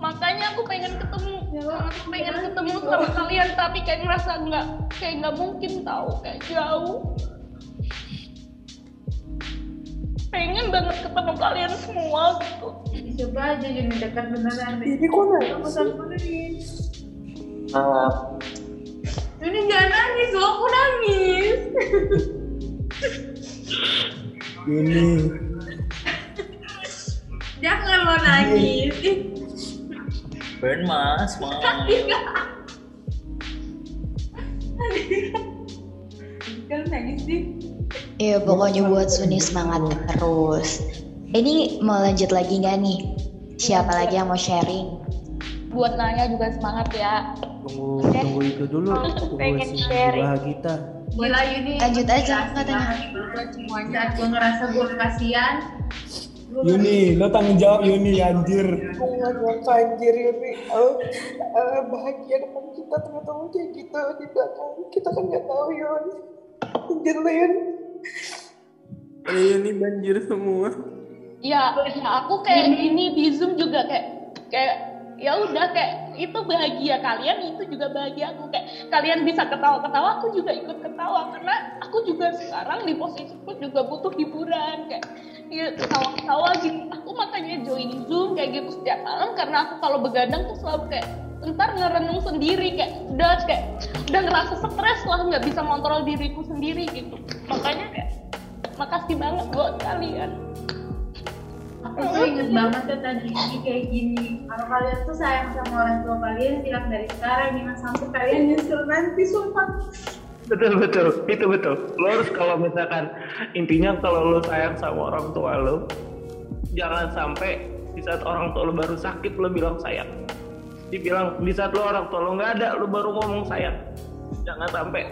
[SPEAKER 8] makanya aku pengen ketemu aku pengen ketemu sama kalian tapi kayak ngerasa nggak kayak nggak mungkin tahu kayak jauh banget ketemu kalian semua gitu
[SPEAKER 4] Coba aja Yuni dekat beneran deh.
[SPEAKER 2] Ini kok nangis
[SPEAKER 5] maaf
[SPEAKER 4] Yuni jangan nangis, lo aku nangis.
[SPEAKER 5] ini
[SPEAKER 4] Jangan lo nangis. Ih,
[SPEAKER 7] Burn mas, mas.
[SPEAKER 4] Kan nangis sih.
[SPEAKER 9] Iya pokoknya buat Suni semangat terus. Ini mau lanjut lagi nggak nih? Siapa lagi yang mau sharing?
[SPEAKER 8] buat nanya juga semangat ya
[SPEAKER 10] tunggu tunggu itu dulu tunggu
[SPEAKER 9] pengen
[SPEAKER 10] si
[SPEAKER 9] sharing.
[SPEAKER 10] jiwa kita
[SPEAKER 4] Gila Yuni.
[SPEAKER 9] Lanjut aja,
[SPEAKER 4] Kasih
[SPEAKER 9] katanya.
[SPEAKER 4] semuanya. Saat gue ngerasa gue kasihan.
[SPEAKER 10] Yuni lo tanggung jawab Yuni anjir
[SPEAKER 2] Gue nggak anjir ini. Oh, eh, bahagia depan kita lu kayak gitu di belakang. Kita kan nggak tahu Yun. Anjir lu Yun.
[SPEAKER 10] Ada Yuni banjir semua.
[SPEAKER 8] Ya ya aku kayak gini di zoom juga kayak kayak ya udah kayak itu bahagia kalian itu juga bahagia aku. Kayak kalian bisa ketawa-ketawa aku juga ikut ketawa. Karena aku juga sekarang di posisiku juga butuh hiburan kayak ya, ketawa-ketawa gitu. Aku makanya join zoom kayak gitu setiap malam karena aku kalau begadang tuh selalu kayak ntar ngerenung sendiri kayak udah kayak udah ngerasa stres lah nggak bisa kontrol diriku sendiri gitu. Makanya kayak makasih banget buat kalian.
[SPEAKER 4] Aku tuh inget banget tuh tadi ini kayak gini. Kalau kalian tuh sayang sama orang tua kalian, bilang dari sekarang jangan sampai kalian nyesel nanti sumpah.
[SPEAKER 5] betul betul. Itu betul. Lo harus kalau misalkan intinya kalau lo sayang sama orang tua lo jangan sampai di saat orang tua lo baru sakit lo bilang sayang dibilang di saat lo orang tua lo nggak ada lo baru ngomong sayang. Jangan sampai.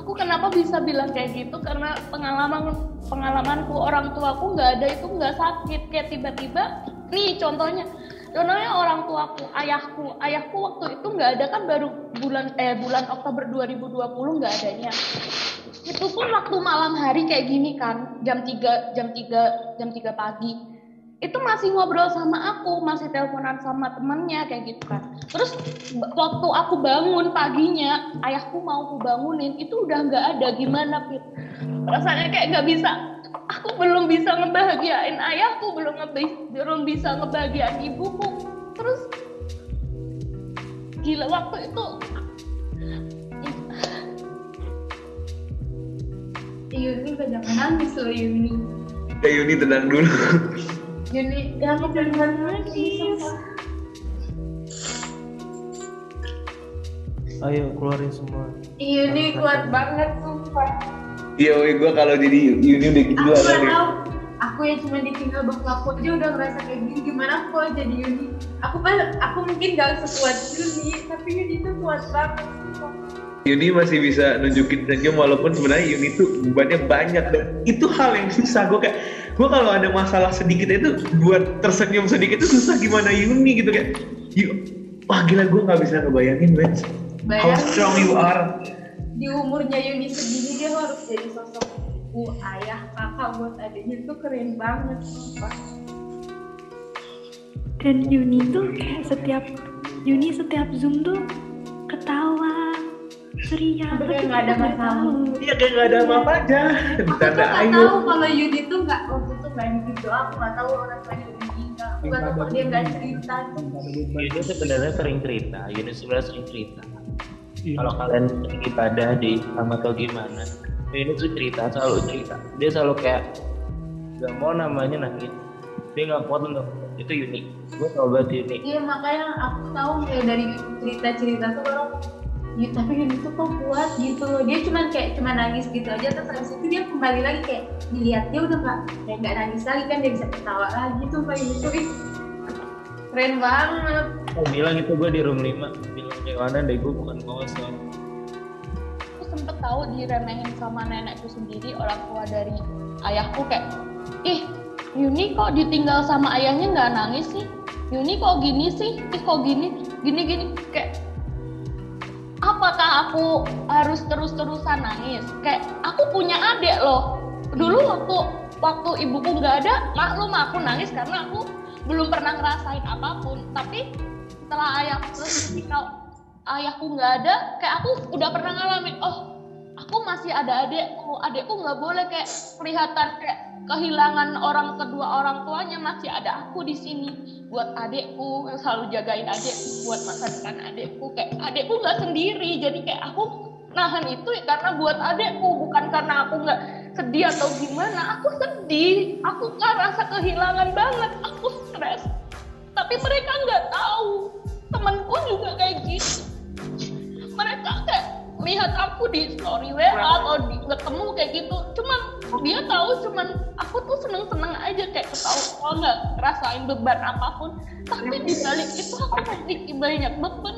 [SPEAKER 8] Aku kenapa bisa bilang kayak gitu? Karena pengalaman pengalamanku orang tuaku nggak ada itu nggak sakit. Kayak tiba-tiba nih contohnya contohnya orang tuaku ayahku. Ayahku waktu itu nggak ada kan baru bulan eh bulan Oktober 2020 nggak adanya. Itu pun waktu malam hari kayak gini kan jam 3 jam 3 jam 3 pagi itu masih ngobrol sama aku masih teleponan sama temennya kayak gitu kan. Terus waktu aku bangun paginya ayahku mau aku bangunin itu udah nggak ada. Gimana Pit rasanya kayak nggak bisa. Aku belum bisa ngebahagiain ayahku belum ngebe- belum bisa ngebahagiain ibuku. Terus gila waktu itu
[SPEAKER 11] Yuni udah jangan nangis loh Yuni.
[SPEAKER 3] Ya Yuni tenang dulu.
[SPEAKER 11] Yuni ya aku jangan nangis
[SPEAKER 10] Ayo keluarin semua.
[SPEAKER 11] Yuni kuat banget sumpah.
[SPEAKER 3] Iya, woi gue kalau jadi Yuni udah gitu
[SPEAKER 11] aku
[SPEAKER 3] nih.
[SPEAKER 11] tahu. Aku yang cuma ditinggal bapakku aja udah ngerasa kayak gini. Gimana aku kalau jadi Yuni? Aku pas aku mungkin gak sekuat Yuni tapi Yuni tuh kuat banget sumpah.
[SPEAKER 3] Yuni masih bisa nunjukin senyum walaupun sebenarnya Yuni tuh bebannya banyak dan itu hal yang susah. Gue kayak gue kalau ada masalah sedikit itu buat tersenyum sedikit itu susah gimana Yuni gitu kayak "Yu- wah gila gue nggak bisa ngebayangin men. How strong you are.
[SPEAKER 11] Di umurnya Yuni segini dia harus jadi sosok ibu ayah kakak buat adiknya tuh keren banget sumpah.
[SPEAKER 12] Dan Yuni tuh kayak setiap Yuni setiap zoom tuh ketawa tapi
[SPEAKER 11] kayak nggak ada
[SPEAKER 12] nggak
[SPEAKER 11] masalah.
[SPEAKER 12] tahu.
[SPEAKER 3] iya kayak nggak ada apa-apa aja
[SPEAKER 11] aku tuh nggak
[SPEAKER 3] ayo
[SPEAKER 11] tahu kalau Yuni tuh nggak waktu itu nggak nitip doa aku nggak tahu orang tuanya udah meninggal aku nggak tahu kalau dia nggak cerita
[SPEAKER 5] Yunus sebenarnya sering cerita, Yunus sebenarnya sering cerita. Kalau kalian sering ibadah di sama atau gimana, Yunus tuh cerita, selalu cerita. Dia selalu kayak gak mau namanya nangis. Dia nggak kuat untuk itu unik. Gue tau banget unik.
[SPEAKER 11] Iya makanya aku tahu ya dari cerita-cerita tuh orang ya, tapi Yuni tuh kok kuat gitu loh. Dia cuman kayak cuman nangis gitu aja terus habis itu dia kembali lagi kayak dilihat dia udah nggak kayak nggak nangis lagi kan dia bisa ketawa lagi tuh kayak gitu. Ih keren banget.
[SPEAKER 5] Oh, bilang itu gue di room 5 bilang kayak mana deh gue bukan kosong.
[SPEAKER 8] aku sempet tahu diremehin sama nenekku sendiri orang tua dari ayahku kayak ih Yuni kok ditinggal sama ayahnya nggak nangis sih? Yuni kok gini sih? Ih kok gini? Gini gini. Kayak apakah aku harus terus-terusan nangis? Kayak aku punya adik loh. Dulu waktu waktu ibuku nggak ada maklum aku nangis karena aku belum pernah ngerasain apa pun. Tapi setelah ayah terus ketika ayahku nggak ada kayak aku udah pernah ngalamin oh aku masih ada adekku. Adekku nggak boleh kayak kelihatan kayak kehilangan orang kedua orang tuanya. Masih ada aku di sini buat adekku yang selalu jagain adekku buat masa depan adekku. Kayak adekku nggak sendiri. Jadi kayak aku nahan itu karena buat adekku bukan karena aku nggak sedih atau gimana. Aku sedih. Aku ngerasa kehilangan banget. Aku stres. Tapi mereka nggak tahu. Temanku juga kayak gitu lihat aku di story WA atau di ketemu kayak gitu. Cuman dia tahu cuman aku tuh seneng seneng aja kayak ketawa. Kalau nggak ngerasain beban apa pun tapi di balik itu aku masih banyak beban.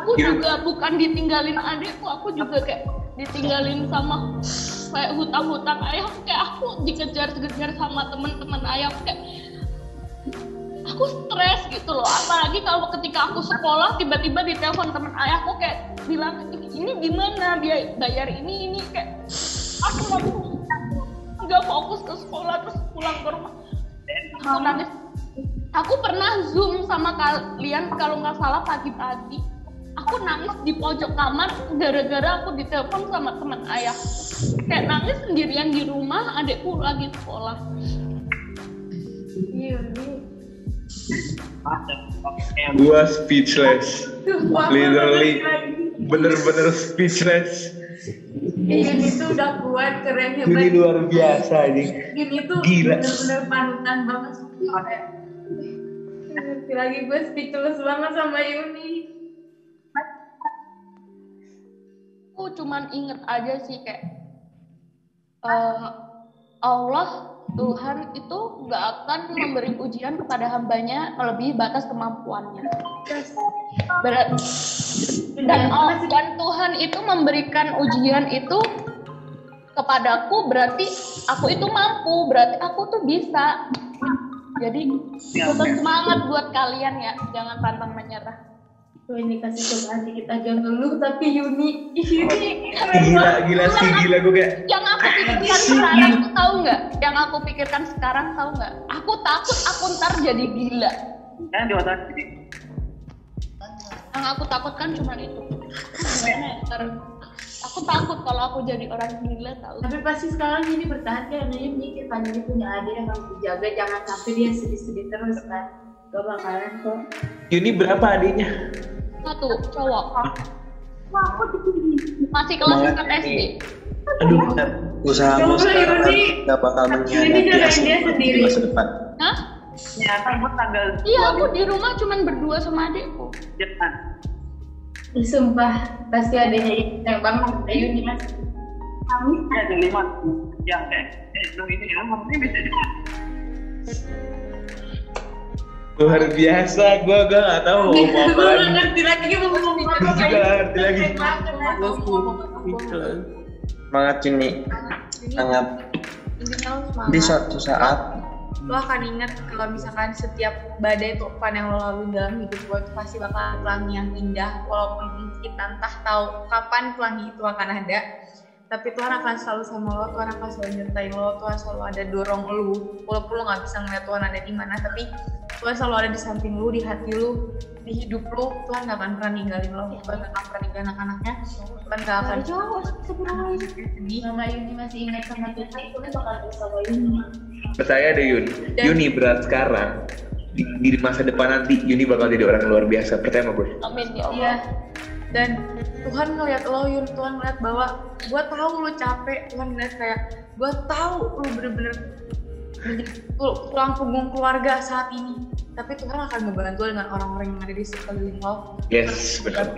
[SPEAKER 8] Aku juga bukan ditinggalin adikku aku juga kayak ditinggalin sama kayak hutang-hutang ayah. Kayak aku dikejar-kejar sama teman-teman ayah. Kayak aku stres gitu loh. Apalagi kalau ketika aku sekolah tiba-tiba ditelepon teman ayahku kayak bilang ini gimana? Dia bayar ini ini kayak aku lagi nggak fokus ke sekolah terus pulang ke rumah. Aku nangis. Aku pernah zoom sama kalian kalau nggak salah pagi-pagi. Aku nangis di pojok kamar gara-gara aku ditelepon sama teman ayah. Kayak nangis sendirian di rumah adekku lagi sekolah.
[SPEAKER 11] Iya
[SPEAKER 3] Gua speechless. Literally bener-bener speechless.
[SPEAKER 11] Yuni tuh udah kuat keren hebat
[SPEAKER 3] Ini luar biasa nih.
[SPEAKER 11] Yuni tuh
[SPEAKER 3] Gila.
[SPEAKER 11] bener-bener panutan banget ngerti lagi gue speechless banget sama Yuni
[SPEAKER 8] aku cuman inget aja sih kayak eh, Allah Tuhan itu nggak akan memberi ujian kepada hambanya melebihi batas kemampuannya. Ber- dan, oh, dan Tuhan itu memberikan ujian itu kepadaku berarti aku itu mampu, berarti aku tuh bisa. Jadi tetap semangat buat kalian ya, jangan pantang menyerah.
[SPEAKER 11] Tuh ini kasih cobaan dikit aja ngeluh tapi Yuni ini
[SPEAKER 3] Gila, gila sih, gila gue kayak
[SPEAKER 8] Yang aku pikirkan sekarang tuh tahu nggak? Yang aku pikirkan sekarang tahu nggak? Aku takut aku ntar jadi gila.
[SPEAKER 5] Jangan di otak
[SPEAKER 8] Yang aku takutkan cuma itu. Gimana ya, ntar aku takut kalau aku jadi orang gila tahu.
[SPEAKER 11] tapi pasti sekarang ini bertahan karena dia mikir kan ini punya adik yang harus dijaga jangan sampai dia sedih-sedih terus kan gak bakalan kok
[SPEAKER 3] Yuni berapa adiknya?
[SPEAKER 8] Satu cowok. Masih kelas 4 SD.
[SPEAKER 6] Aduh, bentar. Usahamu
[SPEAKER 11] Coba,
[SPEAKER 6] sekarang
[SPEAKER 11] Yuni.
[SPEAKER 6] gak bakal mengkhianati hasil di
[SPEAKER 11] sendiri.
[SPEAKER 6] masa depan.
[SPEAKER 8] Hah?
[SPEAKER 5] Ya, gue tanggal
[SPEAKER 8] Iya, aku di rumah cuman berdua sama adikku.
[SPEAKER 5] Jepang.
[SPEAKER 11] Ih, sumpah pasti adanya yang banget ada Yuni mas kami
[SPEAKER 5] ada lima. Yang kayak, eh, lu ini ya, mungkin bisa.
[SPEAKER 3] Luar biasa, gue gue gak tahu mau ngomong apa
[SPEAKER 11] gue
[SPEAKER 3] lagi.
[SPEAKER 11] gak ngerti lagi mau ngomong apa
[SPEAKER 3] Gue juga gak ngerti lagi.
[SPEAKER 6] Semangat Juni.
[SPEAKER 4] Lo
[SPEAKER 6] Di
[SPEAKER 4] semangat.
[SPEAKER 6] Suatu saat.
[SPEAKER 4] Lo akan ingat kalau misalkan setiap badai topan yang lo lalui dalam hidup lo itu pasti bakal pelangi yang indah walaupun kita entah tahu kapan pelangi itu akan ada tapi Tuhan akan selalu sama lo Tuhan akan selalu nyertain lo Tuhan selalu ada dorong lo walaupun lo nggak bisa ngeliat Tuhan ada di mana tapi Tuhan selalu ada di samping lo di hati lo di hidup lo Tuhan gak akan pernah ninggalin lo Tuhan gak akan pernah ninggalin anak-anaknya Tuhan gak akan sedih
[SPEAKER 11] Mama Yuni masih ingat sama Tuhan itu bakal bersama Yuni
[SPEAKER 3] Percaya deh Yun. Yuni berat sekarang. Di, di masa depan nanti Yuni bakal jadi orang luar biasa. Percaya sama gue.
[SPEAKER 8] Amin ya Allah.
[SPEAKER 4] Iya. Dan Tuhan ngeliat lo Yun, Tuhan ngeliat bahwa gue tahu lo capek, Tuhan ngeliat kayak gue tahu lo bener-bener tulang punggung keluarga saat ini. Tapi Tuhan akan ngebantu dengan orang-orang yang ada di sekeliling lo.
[SPEAKER 3] Yes, benar.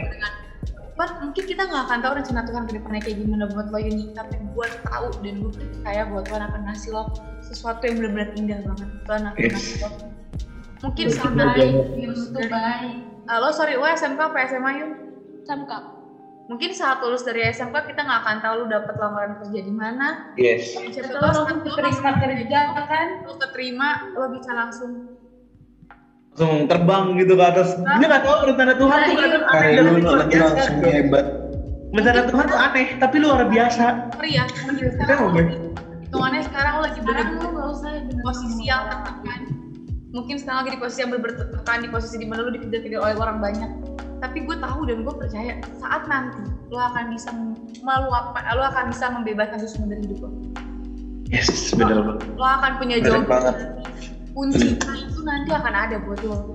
[SPEAKER 4] Tuhan, mungkin kita nggak akan tahu rencana Tuhan ke depannya kayak gimana buat lo Yuni, tapi gue tahu dan gue percaya bahwa Tuhan akan ngasih lo sesuatu yang benar-benar indah banget. Tuhan akan
[SPEAKER 3] Yes.
[SPEAKER 4] ngasih lo. Mungkin
[SPEAKER 11] Yuni itu baik
[SPEAKER 4] Ah, lo sorry, lo SMK apa SMA Yun?
[SPEAKER 8] SMK.
[SPEAKER 4] Mungkin saat lulus dari SMK kita nggak akan tahu lu dapat lamaran kerja di mana.
[SPEAKER 3] Yes.
[SPEAKER 4] Siapa tahu saat
[SPEAKER 11] keterima kerja kan
[SPEAKER 4] lu keterima, lo bisa langsung.
[SPEAKER 3] Langsung terbang gitu ke atas. Dia gak tahu rencana Tuhan tuh kadang aneh dan
[SPEAKER 6] lu
[SPEAKER 3] luar biasa.
[SPEAKER 6] langsung hebat.
[SPEAKER 3] Rencana Tuhan tuh aneh, tapi luar biasa.
[SPEAKER 4] Sorry ya, hitungannya sekarang lagi
[SPEAKER 11] lu gak usah
[SPEAKER 4] di posisi yang tertekan. Mungkin sekarang lagi di posisi yang bener tertekan, di posisi di mana lu dikejar-kejar oleh orang banyak. Tapi gue tahu dan gue percaya saat nanti lo akan bisa meluapkan, lo akan bisa membebaskan semua dari hidup lo.
[SPEAKER 3] Yes, benar banget.
[SPEAKER 4] Lo akan punya jawaban.
[SPEAKER 6] banget.
[SPEAKER 4] Kunci itu nanti akan ada buat lo.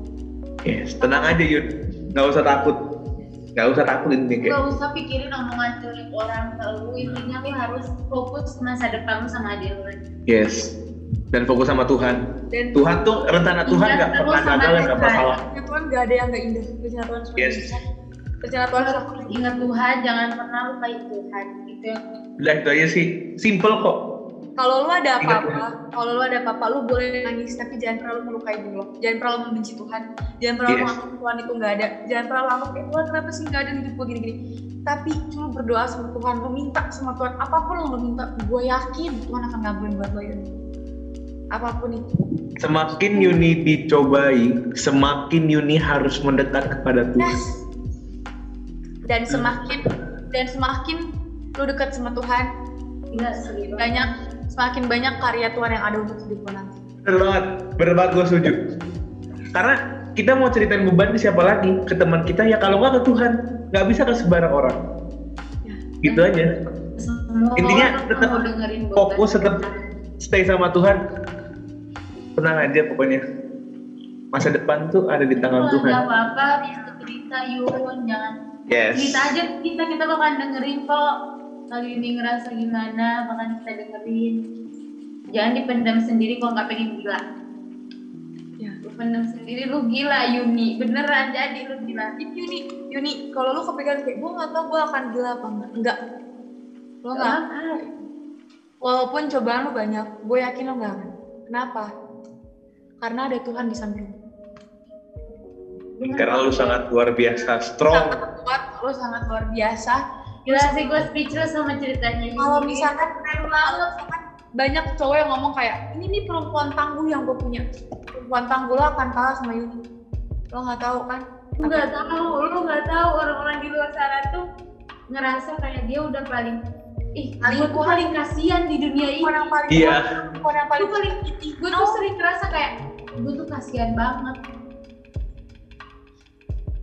[SPEAKER 3] Yes, tenang aja Yun. Gak usah takut. Gak usah takut ini kayak.
[SPEAKER 11] Gak usah pikirin omongan culik orang lu intinya lu harus fokus masa depan lu sama lu
[SPEAKER 3] Yes. Dan fokus sama Tuhan.
[SPEAKER 4] Dan
[SPEAKER 3] Tuhan tuh rencana Tuhan
[SPEAKER 11] Ingat
[SPEAKER 3] gak
[SPEAKER 11] terus
[SPEAKER 3] pernah gagal dan gak
[SPEAKER 11] Tuhan.
[SPEAKER 3] pernah salah.
[SPEAKER 4] rencana Tuhan gak ada yang gak indah. Rencana Tuhan semua
[SPEAKER 3] Yes.
[SPEAKER 4] indah. Rencana Tuhan
[SPEAKER 11] Lu
[SPEAKER 4] semua
[SPEAKER 11] harus ingat Tuhan jangan pernah lupain Tuhan itu yang
[SPEAKER 3] Udah itu aja sih. Simple kok.
[SPEAKER 4] Kalau lu ada apa-apa, kalau lu ada apa-apa, lu boleh nangis, tapi jangan terlalu melukai lo. Jangan terlalu membenci Tuhan. Jangan terlalu
[SPEAKER 3] Yes.
[SPEAKER 4] menganggap Tuhan itu nggak ada. Jangan terlalu anggap kayak Tuhan kenapa sih nggak ada di hidup gue gini-gini. Tapi cuma berdoa sama Tuhan, lu minta sama Tuhan apa pun yang lu minta, gue yakin Tuhan akan ngabulin buat lo ya. Apa pun itu.
[SPEAKER 3] Semakin Yuni dicobai, semakin Yuni harus mendekat kepada Tuhan.
[SPEAKER 4] Yes. Dan semakin dan semakin lu dekat sama Tuhan,
[SPEAKER 11] enggak serius
[SPEAKER 4] banyak semakin banyak karya Tuhan yang ada untuk hidup nanti.
[SPEAKER 3] Bener banget, bener banget gue setuju. Karena kita mau ceritain beban ke siapa lagi? Ke teman kita ya kalau nggak ke Tuhan, nggak bisa ke sembarang orang. Gitu aja.
[SPEAKER 11] semua
[SPEAKER 3] Intinya tetap Fokus tetap stay sama Tuhan. Tenang aja pokoknya. Masa depan tuh ada di tangan Tuhan.
[SPEAKER 11] ada apa-apa bisa cerita Yun jangan
[SPEAKER 3] Yes.
[SPEAKER 11] cerita aja kita kita bakalan dengerin kok kali ini ngerasa gimana bakalan kita dengerin jangan dipendam sendiri kalau nggak pengen gila
[SPEAKER 4] Ya.
[SPEAKER 11] lu pendam sendiri lu gila Yuni beneran jadi lu gila
[SPEAKER 4] Yuni, Yuni, kalau lu kepikiran kayak gue nggak tahu gue akan gila apa enggak, enggak. Lo nggak, Walaupun cobaan lu banyak, gue yakin lo gak akan. Kenapa? Karena ada Tuhan di samping.
[SPEAKER 3] Karena lu sangat luar biasa strong.
[SPEAKER 4] Sangat kuat, lu sangat luar biasa.
[SPEAKER 11] Gila sih gue speechless sama ceritanya.
[SPEAKER 4] Kalau misalkan keren banget, banyak cowok yang ngomong kayak ini nih perempuan tangguh yang gue punya. Perempuan tangguh lo akan kalah sama Yuni. Lo nggak tahu kan?
[SPEAKER 11] Lu nggak tahu, lu nggak tahu orang-orang di luar sana tuh ngerasa kayak dia udah paling ih
[SPEAKER 4] Paling
[SPEAKER 11] gue paling kasihan di dunia ini.
[SPEAKER 4] Yang paling
[SPEAKER 3] Iya.
[SPEAKER 4] perempuan yang
[SPEAKER 11] Gue
[SPEAKER 4] paling
[SPEAKER 11] paling gue tuh sering ngerasa kayak gue tuh kasihan banget.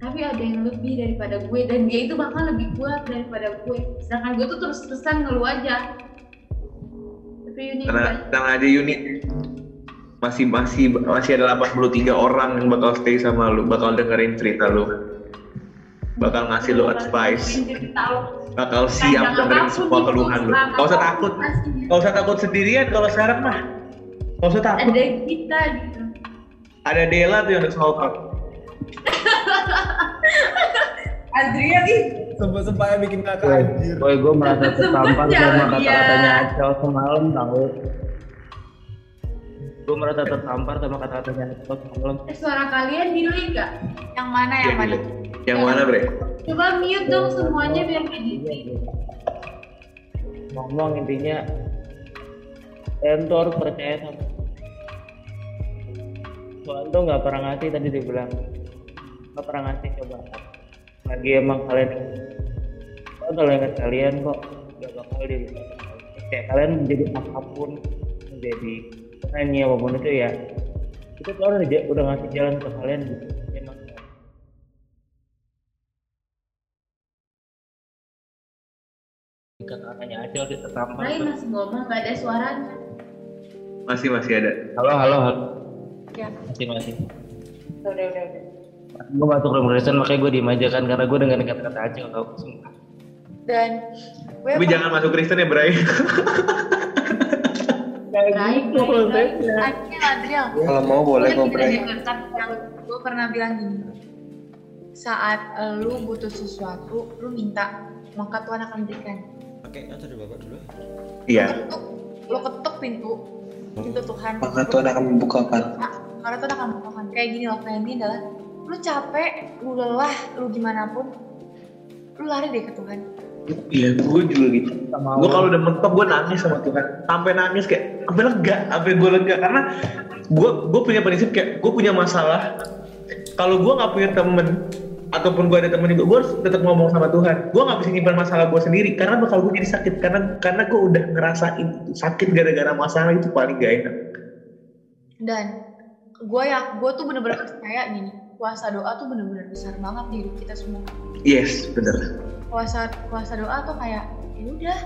[SPEAKER 11] Tapi ada yang lebih daripada gue dan dia itu bahkan lebih kuat daripada gue. Sedangkan gue tuh terus-terusan ngeluh aja. Tapi ini
[SPEAKER 3] Karena tenang aja Yuni masih masih masih ada 83 orang yang bakal stay sama lu, bakal dengerin cerita lu. Bakal ngasih lu advice, bakal siap dengerin semua keluhan lu. Gak usah takut, gak usah takut sendirian kalau sekarang mah. Gak usah takut.
[SPEAKER 11] ada kita gitu.
[SPEAKER 3] Ada Dela tuh yang udah support.
[SPEAKER 2] Adrian nih sempat-sempatnya bikin kakak anjir.
[SPEAKER 5] Boy, gue merasa tertampar sama
[SPEAKER 11] ya,
[SPEAKER 5] kata-katanya. Acel semalam tau. Gue merasa tertampar sama kata-katanya Acel semalam.
[SPEAKER 11] Eh, suara kalian delay nggak?
[SPEAKER 4] yang mana yang mana?
[SPEAKER 3] Yang mana bre?
[SPEAKER 11] Coba mute dong semuanya biar kayak gitu.
[SPEAKER 5] Ngomong intinya Entor percaya sama Tuhan. Tuh nggak pernah ngasih tadi dia bilang. Nggak pernah ngasih coba. Lagi emang kalian oh, kalau ingat kalian kok. Nggak bakal dia kayak kalian menjadi apa pun menjadi penyanyi apa pun itu ya itu Tuhan udah, udah ngasih jalan ke kalian gitu emang kata-katanya aja udah tertampar
[SPEAKER 11] Rai masih ngomong nggak ada suaranya.
[SPEAKER 3] Masih masih ada.
[SPEAKER 5] halo halo halo
[SPEAKER 4] Ya.
[SPEAKER 5] masih masih
[SPEAKER 11] Udah udah udah.
[SPEAKER 5] gue masuk room Kristen makanya gue diem aja kan karena gue dengerin kata-kata aja tau sumpah
[SPEAKER 4] Dan gue
[SPEAKER 3] Tapi jangan masuk Kristen ya Bray.
[SPEAKER 11] Rai,
[SPEAKER 4] Akhirnya Adriel.
[SPEAKER 6] Kalau mau boleh kok Bray.
[SPEAKER 4] gue pernah bilang gini saat eh, lu butuh sesuatu lu minta maka Tuhan akan berikan
[SPEAKER 1] Atau dari bapak dulu.
[SPEAKER 3] Iya.
[SPEAKER 4] ketuk lu ketuk pintu pintu Tuhan
[SPEAKER 6] Maka Tuhan akan membukakan.
[SPEAKER 4] Karena Tuhan akan membukakan kayak gini loh kayak ini adalah lu capek lu lelah lu gimana pun lu lari deh ke Tuhan
[SPEAKER 3] Iya, gue juga gitu. Gue kalau udah mentok gue nangis sama Tuhan. Sampai nangis kayak sampai lega, sampai gue lega karena gue gue punya prinsip kayak gue punya masalah. Kalau gue nggak punya temen ataupun gue ada temen juga, gue harus tetap ngomong sama Tuhan. Gue nggak bisa nyimpan masalah gue sendiri karena bakal gue jadi sakit karena karena gue udah ngerasain sakit gara-gara masalah itu paling gak enak.
[SPEAKER 4] dan gue ya gue tuh bener-bener percaya gini kuasa doa tuh bener-bener besar banget di hidup kita semua
[SPEAKER 3] Yes, bener.
[SPEAKER 4] kuasa kuasa doa tuh kayak ya udah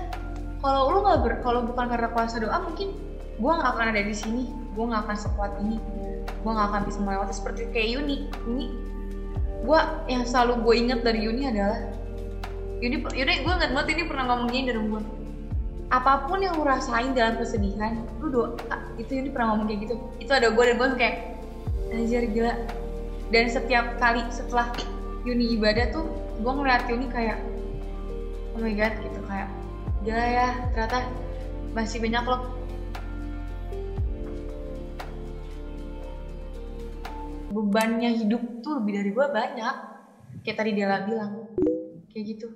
[SPEAKER 4] kalau lu nggak ber kalau bukan karena kuasa doa mungkin gue nggak akan ada di sini gue nggak akan sekuat ini gue nggak akan bisa melewati seperti kayak Yuni Yuni gue yang selalu gue ingat dari Yuni adalah Yuni Yuni gue ingat banget ini pernah ngomong gini dari gue apa pun yang lu rasain dalam kesedihan lu doa itu Yuni pernah ngomong kayak gitu. Itu ada gue dan gue kayak anjir gila. Dan setiap kali setelah Yuni ibadah tuh gue ngeliat Yuni kayak oh my god gitu kayak gila ya ternyata masih banyak loh bebannya hidup tuh lebih dari gue banyak. Kayak tadi Dela bilang kayak gitu.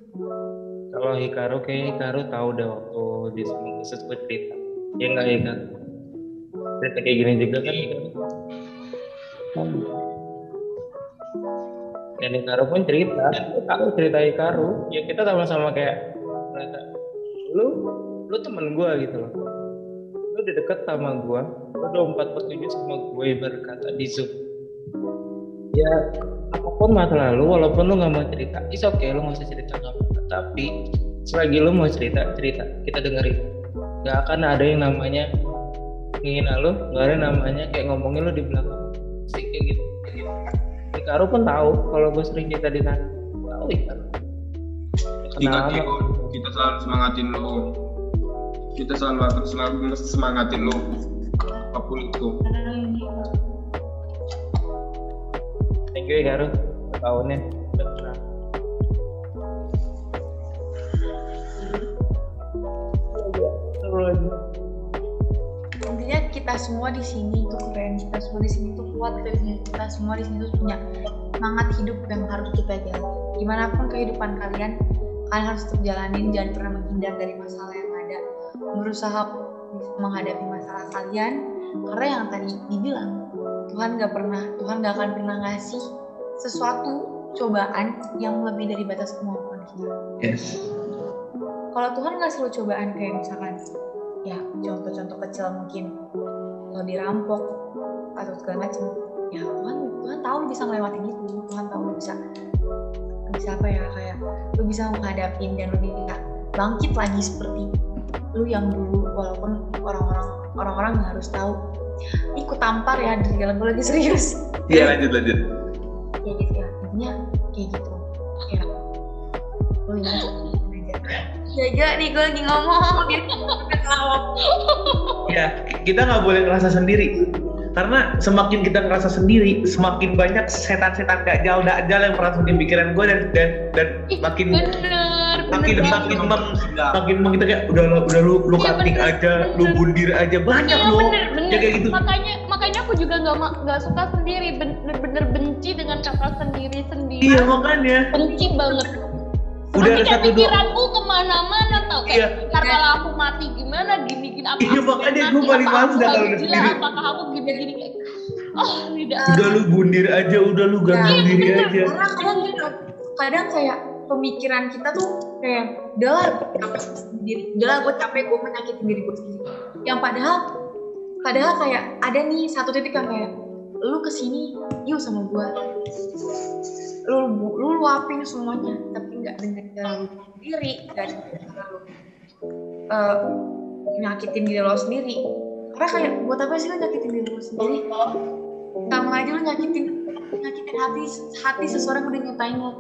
[SPEAKER 5] Kalau Hikaru kayak Hikaru tahu deh waktu di khusus gue cerita ya nggak Hikaru cerita kayak gini juga kan Hikaru dan Hikaru pun cerita aku cerita Hikaru. Ya kita sama-sama kayak lu lu temen gue gitu loh. Lu udah deket sama gue lu udah empat per tujuh sama gue berkata di zoom ya apa pun masa lalu walaupun lu nggak mau cerita is oke lu nggak usah cerita nggak apa-apa tapi selagi lu mau cerita cerita. Kita dengerin. Nggak akan ada yang namanya ngina lu nggak ada yang namanya kayak ngomongin lu di belakang. Sih kayak gitu. Ikaru pun tahu kalau gue sering cerita di sana. Tahu Ikaru.
[SPEAKER 10] Ingat Iko, kita selalu semangatin lo. Kita selalu akan selalu semangatin lo. Apa pun itu.
[SPEAKER 5] Thank you tahunnya. Udah kenal seru aja
[SPEAKER 4] kita semua di sini tuh keren kita semua di sini tuh kuat sini- kita semua di sini tuh punya semangat hidup yang harus kita jalani. Gimana pun kehidupan kalian kalian harus tetap jalanin jangan pernah menghindar dari masalah yang ada. Berusaha menghadapi masalah kalian karena yang tadi dibilang Tuhan nggak pernah Tuhan nggak akan pernah ngasih sesuatu cobaan yang lebih dari batas kemampuan kita
[SPEAKER 3] Yes.
[SPEAKER 4] kalau Tuhan ngasih lo cobaan kayak misalkan ya contoh-contoh kecil mungkin lo dirampok atau segala macam ya Tuhan Tuhan tahu bisa ngelewatin itu Tuhan tahu lo bisa bisa apa ya kayak lo bisa menghadapin dan lo bisa bangkit lagi seperti lu yang dulu walaupun orang-orang orang-orang nggak harus tahu ikut tampar ya dalam gue lagi serius.
[SPEAKER 3] Iya lanjut lanjut.
[SPEAKER 4] kayak gitu ya. Intinya kayak gitu. Ya lu ingat jaga nih gue lagi ngomong. Dia ketawa
[SPEAKER 3] Ya kita nggak boleh ngerasa sendiri. Karena semakin kita ngerasa sendiri, semakin banyak setan-setan gak jauh dajjal yang merasa di pikiran gue dan dan, dan makin
[SPEAKER 8] bener
[SPEAKER 3] makin
[SPEAKER 8] bener
[SPEAKER 3] makin meng, makin meng kita kayak udah lu udah lu lu
[SPEAKER 8] Iya,
[SPEAKER 3] cutting
[SPEAKER 8] bener,
[SPEAKER 3] aja, lu bundir aja banyak
[SPEAKER 8] Iya
[SPEAKER 3] loh.
[SPEAKER 8] bener bener.
[SPEAKER 3] Ya kayak gitu.
[SPEAKER 8] Makanya makanya aku juga nggak nggak suka sendiri bener-bener benci dengan kata sendiri sendiri.
[SPEAKER 3] Iya makanya.
[SPEAKER 8] Benci banget.
[SPEAKER 3] Udah
[SPEAKER 8] Nanti
[SPEAKER 3] ada satu dua.
[SPEAKER 8] pikiranku ke mana-mana tau kayak
[SPEAKER 3] Iya.
[SPEAKER 8] karena aku mati gimana gini gini apa
[SPEAKER 3] Iya, makanya gua paling males dah kalau
[SPEAKER 8] gila
[SPEAKER 3] sendiri.
[SPEAKER 8] apakah aku gini gini kayak oh tidak
[SPEAKER 3] Udah lu bundir aja, udah lu gantung
[SPEAKER 4] Iya,
[SPEAKER 3] diri
[SPEAKER 4] bener.
[SPEAKER 3] aja.
[SPEAKER 4] Gitu, kadang kayak pemikiran kita tuh kayak udahlah capek sendiri, udahlah gue capek gue menyakitin diri gue sendiri. Yang padahal padahal kayak ada nih satu titik yang kayak lu ke sini yuk sama gue lu lu luapin semuanya tapi nggak dengan lu sendiri cara lu eh, nyakitin diri lo sendiri. Karena kayak buat apa sih lu nyakitin diri lo sendiri? Sama aja lu nyakitin nyakitin hati hati seseorang udah nyatain lo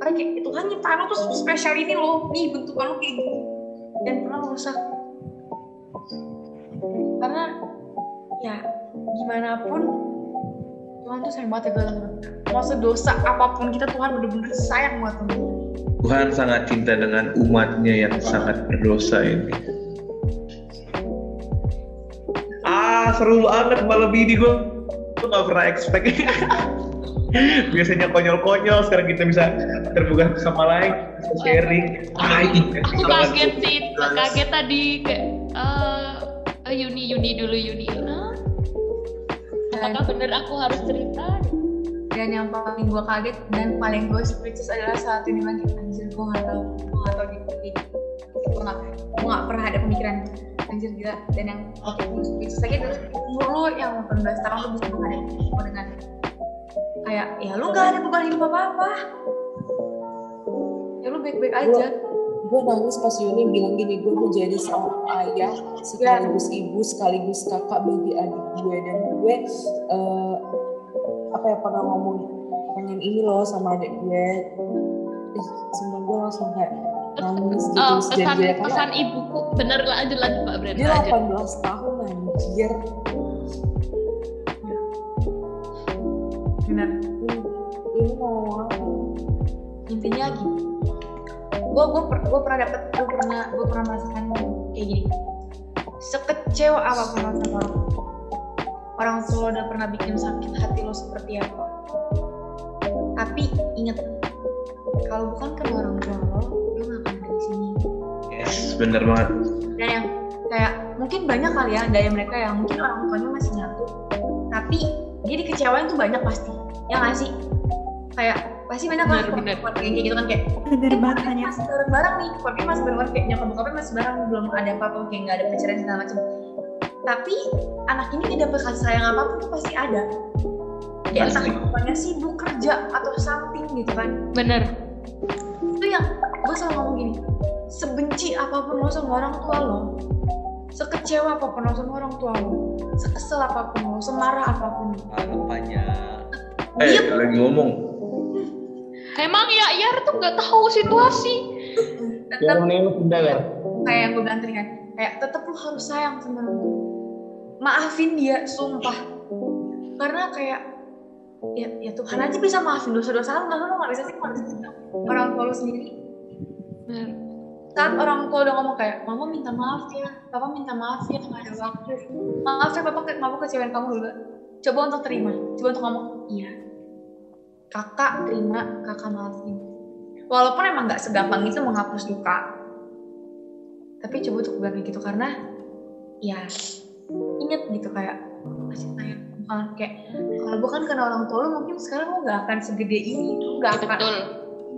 [SPEAKER 4] karena kayak Tuhan nyiptain lo tuh spesial ini lo nih bentukan lo kayak gini dan pernah rusak karena ya gimana pun Tuhan tuh sayang banget ya gue mau sedosa apa pun kita Tuhan bener-bener sayang banget kita.
[SPEAKER 3] Tuhan sangat cinta dengan umatnya yang sangat berdosa ini. Ah, seru banget malam ini gue. Gue gak pernah expect. Biasanya konyol-konyol, sekarang kita bisa terbuka sama lain, bisa sharing.
[SPEAKER 8] Aku kaget sih kaget tadi kayak eh eh, Yuni Yuni dulu Yuni. Nah, apakah bener aku harus cerita?
[SPEAKER 4] Dan yang paling gue kaget dan paling gue speechless adalah saat ini lagi. Anjir gue gak tau gue gak tau di gue gak gue gak pernah ada pemikiran. Anjir gila. Dan yang waktu gue speechless lagi adalah umur lu yang 18 tahun lu bisa menghadapi semua dengan kayak ya lu gak ada beban hidup apa apa ya lu baik-baik aja.
[SPEAKER 2] gue nangis pas Yuni bilang gini gue mau jadi seorang ayah sekaligus ibu sekaligus kakak bagi adik gue. Dan gue eh, apa ya pernah ngomong pengen ini loh sama adik gue. Ih, sumpah gue langsung kayak nangis gitu
[SPEAKER 8] Oh, pesan pesan ibuku. Bener lah aja lanjut Pak Bren
[SPEAKER 2] dia
[SPEAKER 8] lanjut
[SPEAKER 2] 18 tahun anjir
[SPEAKER 4] benar
[SPEAKER 2] ini mau
[SPEAKER 4] intinya gini. Gue gue per, gue pernah dapet gue pernah gue pernah merasakan kayak gini. Sekecewa apa pun lo sama orang tua orang tua lo udah pernah bikin sakit hati lo seperti apa. Tapi inget kalau bukan karena orang tua lo lo gak akan ada di sini.
[SPEAKER 3] Yes, bener banget.
[SPEAKER 4] dan yang kayak mungkin banyak kali ya dari mereka yang mungkin orang tuanya masih nyatu tapi dia dikecewain tuh banyak pasti ya nggak sih? Kayak pasti banyak lah. Kayak gitu kan kayak
[SPEAKER 12] Bener banget
[SPEAKER 4] "Eh, masih bareng-bareng nih. Keluarga masih bareng kayak nyokap bokapnya masih bareng belum ada apa-apa kayak nggak ada pacaran segala macam. Tapi anak ini tidak dapat kasih sayang apa pun tuh pasti ada. Ya entah bapaknya sibuk kerja atau something gitu kan.
[SPEAKER 8] Bener
[SPEAKER 4] itu yang gue selalu ngomong gini sebenci apa pun lo sama orang tua lo sekecewa apa pun lo sama orang tua lo sekesel apa pun lo semarah apa pun lo
[SPEAKER 1] Harapannya.
[SPEAKER 3] Eh, lagi ngomong.
[SPEAKER 8] emang ya Yar tuh nggak tahu situasi
[SPEAKER 4] tetap
[SPEAKER 5] ya.
[SPEAKER 4] kayak yang gue bilang tadi kan kayak tetap lu harus sayang sama tua maafin dia sumpah karena kayak ya, ya Tuhan aja bisa maafin dosa-dosa lu masa lu gak bisa sih maafin orang tua lu sendiri. Saat orang tua udah ngomong kayak mama minta maaf ya papa minta maaf ya nggak ada waktu. Maaf ya papa papa kecewain kamu dulu. Coba untuk terima coba untuk ngomong iya kakak terima kakak maafin. Walaupun emang nggak segampang itu menghapus luka. Tapi coba untuk bilang kayak gitu karena ya inget gitu kayak masih sayang bukan kayak kalau gue kan kena orang tua lu mungkin sekarang lu nggak akan segede ini lu nggak akan
[SPEAKER 8] Betul.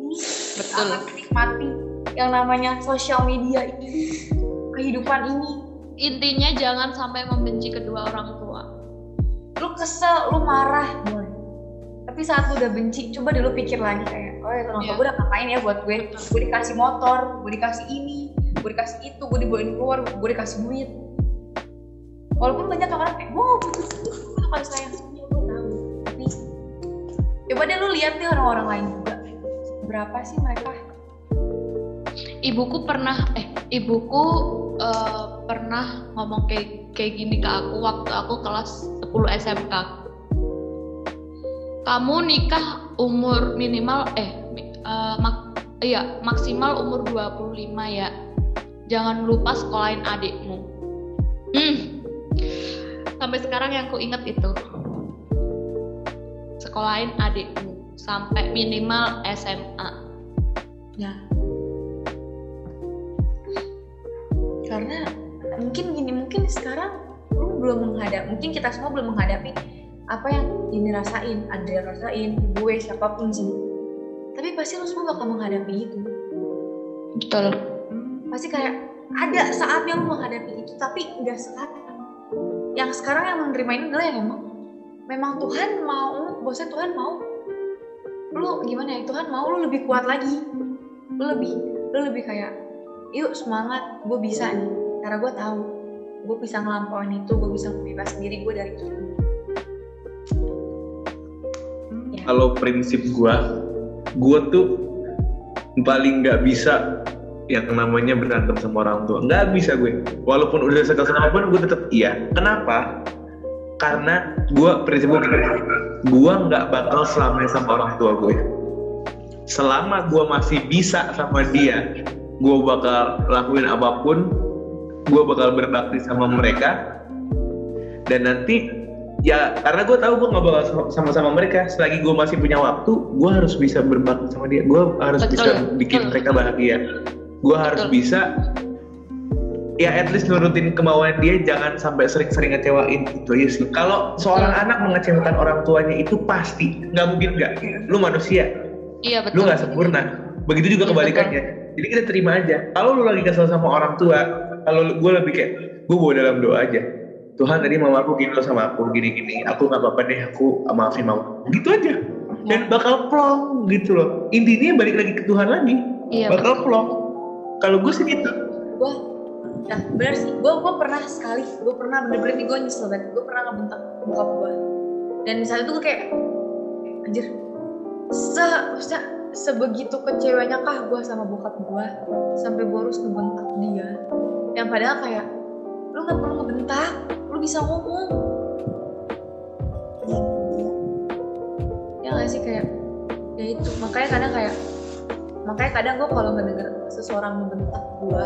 [SPEAKER 4] ini
[SPEAKER 8] Betul.
[SPEAKER 4] akan menikmati yang namanya sosial media ini kehidupan ini.
[SPEAKER 8] Intinya jangan sampai membenci kedua orang tua.
[SPEAKER 4] lu kesel lu marah boy. Tapi saat lu udah benci coba dulu pikir lagi kayak oh ya orang tua
[SPEAKER 8] Iya.
[SPEAKER 4] gue udah ngapain ya buat gue? Gue dikasih motor gue dikasih ini gue dikasih itu gue dibolehin keluar gue dikasih duit. Walaupun banyak orang kayak gue butuh tuh kasih sayang ya gue tahu. Tapi coba deh lu lihat deh orang-orang lain juga. Berapa sih mereka
[SPEAKER 8] Ibuku pernah eh ibuku eh, pernah ngomong kayak kayak gini ke aku waktu aku kelas 10 SMK. Kamu nikah umur minimal eh eh, mak- iya maksimal umur 25 ya. Jangan lupa sekolahin adikmu. Hmm. Sampai sekarang yang ku inget itu. Sekolahin adikmu sampai minimal SMA.
[SPEAKER 4] ya karena mungkin gini mungkin sekarang lu belum menghadap mungkin kita semua belum menghadapi apa yang ini rasain Adria rasain gue siapa pun sih. Tapi pasti lu semua bakal menghadapi itu.
[SPEAKER 8] Betul.
[SPEAKER 4] pasti kayak ada saatnya lu menghadapi itu tapi nggak sekarang. Yang sekarang yang menerima ini adalah yang emang memang Tuhan mau bosnya Tuhan mau lu gimana ya Tuhan mau lu lebih kuat lagi. Lu lebih lu lebih kayak yuk semangat gue bisa nih. Karena gue tahu gue bisa ngelampauin itu gue bisa membebas diri gue dari itu.
[SPEAKER 3] Kalau prinsip gua gua tuh paling nggak bisa yang namanya berantem sama orang tua. Nggak bisa gue. Walaupun udah sekal pun gue tetap iya. Kenapa? Karena gua prinsip gue gini. Gua nggak bakal selamanya sama orang tua gue. Selama gua masih bisa sama dia gua bakal lakuin apa pun gua bakal berbakti sama mereka. Dan nanti ya karena gue tahu gue nggak bakal sama-sama mereka. Selagi gue masih punya waktu gue harus bisa berbakti sama dia. Gue harus
[SPEAKER 8] Betul,
[SPEAKER 3] bisa bikin
[SPEAKER 8] betul.
[SPEAKER 3] mereka bahagia. Gue harus
[SPEAKER 8] Betul.
[SPEAKER 3] bisa ya at least nurutin kemauan dia. Jangan sampai sering-sering ngecewain. Itu aja sih. Kalau seorang anak mengecewakan orang tuanya itu pasti nggak mungkin nggak? Lu manusia.
[SPEAKER 8] Iya
[SPEAKER 3] lu
[SPEAKER 8] betul.
[SPEAKER 3] nggak sempurna. Begitu juga
[SPEAKER 8] Iya,
[SPEAKER 3] kebalikannya jadi kita terima aja. Kalau lu lagi kesel sama orang tua kalau gue lebih kayak gue bawa dalam doa aja. Tuhan tadi mama aku gini loh sama aku gini gini. Aku nggak apa-apa deh aku maafin mama. Gitu aja. Dan bakal plong gitu loh. Intinya balik lagi ke Tuhan lagi.
[SPEAKER 8] Iya,
[SPEAKER 3] bakal plong. Kalau gue sih gitu.
[SPEAKER 4] Gue nah benar sih. Gue gue pernah sekali gue pernah bener-bener nih gue nyesel banget. Gue pernah ngebentak bokap gue dan saat itu gue kayak anjir. Se se sebegitu kecewanya kah gue sama bokap gue sampai gue harus ngebentak dia? Yang padahal kayak lu nggak perlu ngebentak lu bisa ngomong. Ya nggak sih kayak ya itu. Makanya kadang kayak makanya kadang gue kalau ngedenger seseorang membentak gue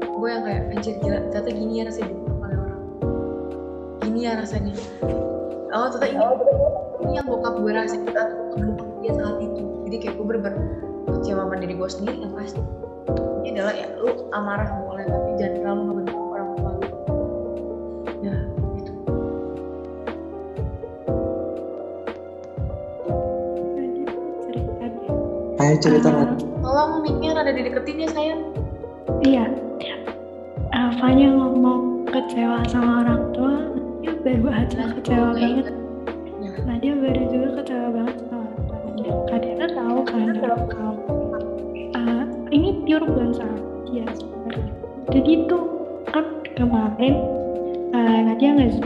[SPEAKER 4] gue yang kayak anjir gila ternyata gini ya rasanya oleh orang. Gini ya rasanya. Oh ternyata ini ini yang bokap gue rasain kita membentak dia saat itu jadi kayak gue bener kecewa sama diri gue sendiri yang pasti ini adalah ya lu amarah boleh tapi jangan terlalu ngebentak orang tua lu ya gitu
[SPEAKER 6] Ayo cerita lagi.
[SPEAKER 4] tolong mic-nya rada dideketin ya sayang
[SPEAKER 12] Iya. Alfanya ngomong kecewa sama orang tua, dia baru aja kecewa banget. Nah dia baru juga kecewa banget. Kan uh, ini pure dia sebenarnya. Jadi itu kan kemarin uh, Nadia nggak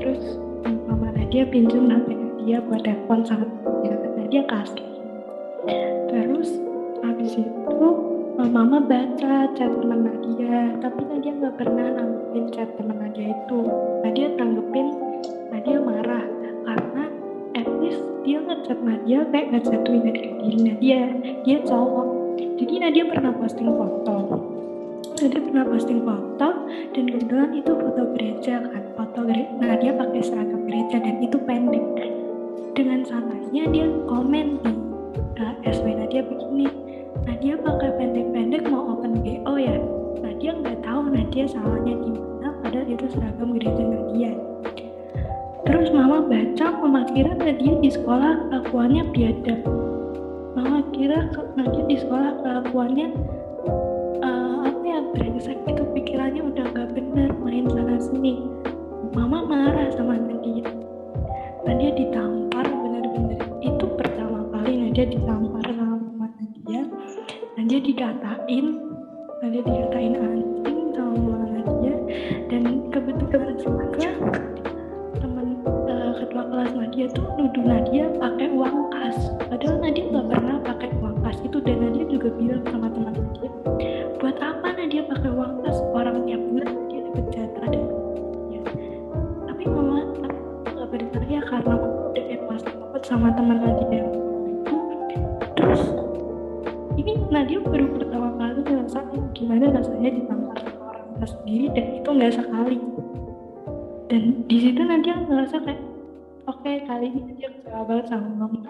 [SPEAKER 12] terus mama Nadia pinjam HP dia buat telepon sama dia. Nadia kasih. Terus habis itu mama baca chat teman Nadia, tapi Nadia nggak pernah nanggepin chat teman Nadia itu. Nadia tanggepin Nadia marah dia ngechat Nadia kayak ngejatuhin dari diri Nadia. Dia cowok, jadi Nadia pernah posting foto. Nadia pernah posting foto dan kebetulan itu foto gereja kan. Foto gereja Nadia pakai seragam gereja dan itu pendek. Dengan santainya dia komen di uh, SW Nadia begini Nadia pakai pendek-pendek mau open BO ya? Nadia nggak tahu Nadia salahnya di mana padahal itu seragam gereja Nadia terus mama baca mama kira Nadia di sekolah kelakuannya biadab. Mama kira Nadia di sekolah kelakuannya uh, apa ya brengsek itu pikirannya udah nggak bener main sana sini. Mama marah sama Nadia Nadia ditampar bener-bener. Itu pertama kali Nadia ditampar sama mama Nadia Nadia dikatain Nadia dikatain anjing sama Nadia tuh nuduh Nadia pakai uang kas. Padahal Nadia nggak pernah pakai uang kas. Itu dan Nadia juga bilang sama kali ini Nadia kecewa banget sama mama.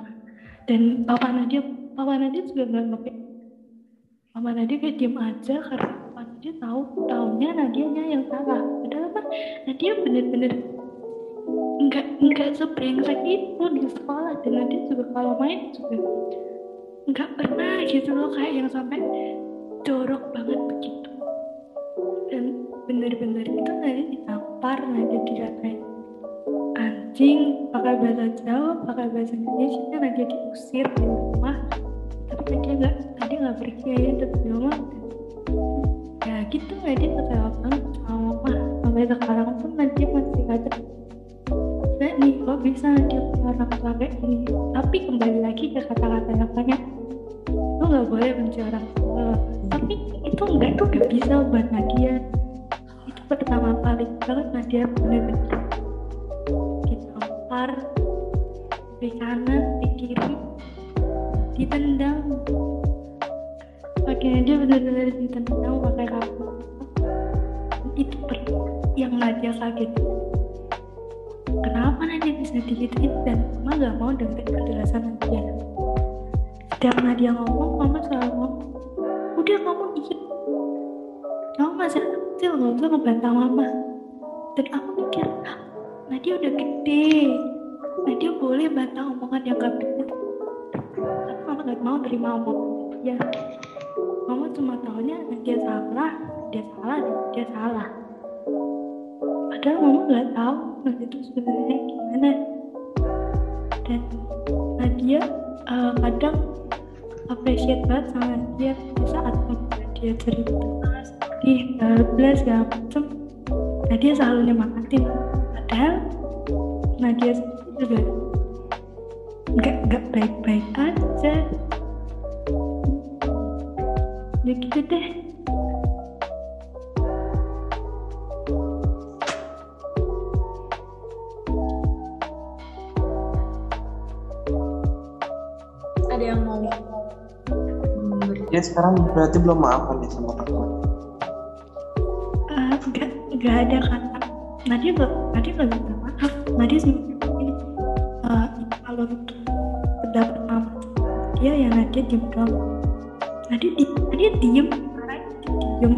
[SPEAKER 12] Dan papa Nadia papa Nadia juga nggak ngerti Mama Nadia kayak diem aja karena Papa Nadia tahu tahunya Nadia nya yang salah. Padahal kan Nadia bener-bener nggak nggak sebrengsek itu di sekolah. Dan Nadia juga kalau main juga nggak pernah gitu loh kayak yang sampai jorok banget begitu. Dan bener-bener itu Nadia ditampar, Nadia dikatain anjing pakai bahasa Jawa, pakai bahasa Indonesia, Nadia diusir dari rumah. Tapi dia nggak tadi nggak pergi aja tetap di rumah ya gitu nggak dia kecewa banget sama mama sampai sekarang pun Nadia masih ada. Nah nih kok bisa punya orang tua kayak gini? Tapi kembali lagi ke kata-kata yang banyak. Lo nggak boleh benci tapi itu enggak tuh gak bisa buat Nadia. Itu pertama kali banget Nadia bener-bener ditampar di kanan di kiri ditendang. Pakainya dia benar-benar ditendang pakai kamu itu yang Nadia kaget kenapa Nadia bisa digituin? Dan mama gak mau dengerin penjelasan Nadia. Setiap Nadia ngomong mama selalu ngomong udah kamu dikit kamu masih kecil gak usah ngebantah mama. Dan aku mikir Nadia udah gede. Nadia boleh bantah omongan yang gak benar mama gak mau terima omongan dia mama cuma taunya dia salah dia salah dia salah. Padahal mama gak tahu Nadia itu sebenarnya gimana. Dan Nadia uh, kadang appreciate banget sama dia di saat dia cerita sedih bablas segala macem. Nadia selalu nyemangatin padahal Nadia juga nggak nggak baik-baik aja. Ya gitu deh.
[SPEAKER 2] Ada yang mau
[SPEAKER 6] Dia sekarang berarti belum maafan ya sama teman.
[SPEAKER 12] Ah, nggak nggak ada kata Nadia nggak Nadia nggak minta maaf Nadia sih. Ini uh, kalau untuk pendapat mama dia ya Nadia diem doang Nadia di Nadia diem diem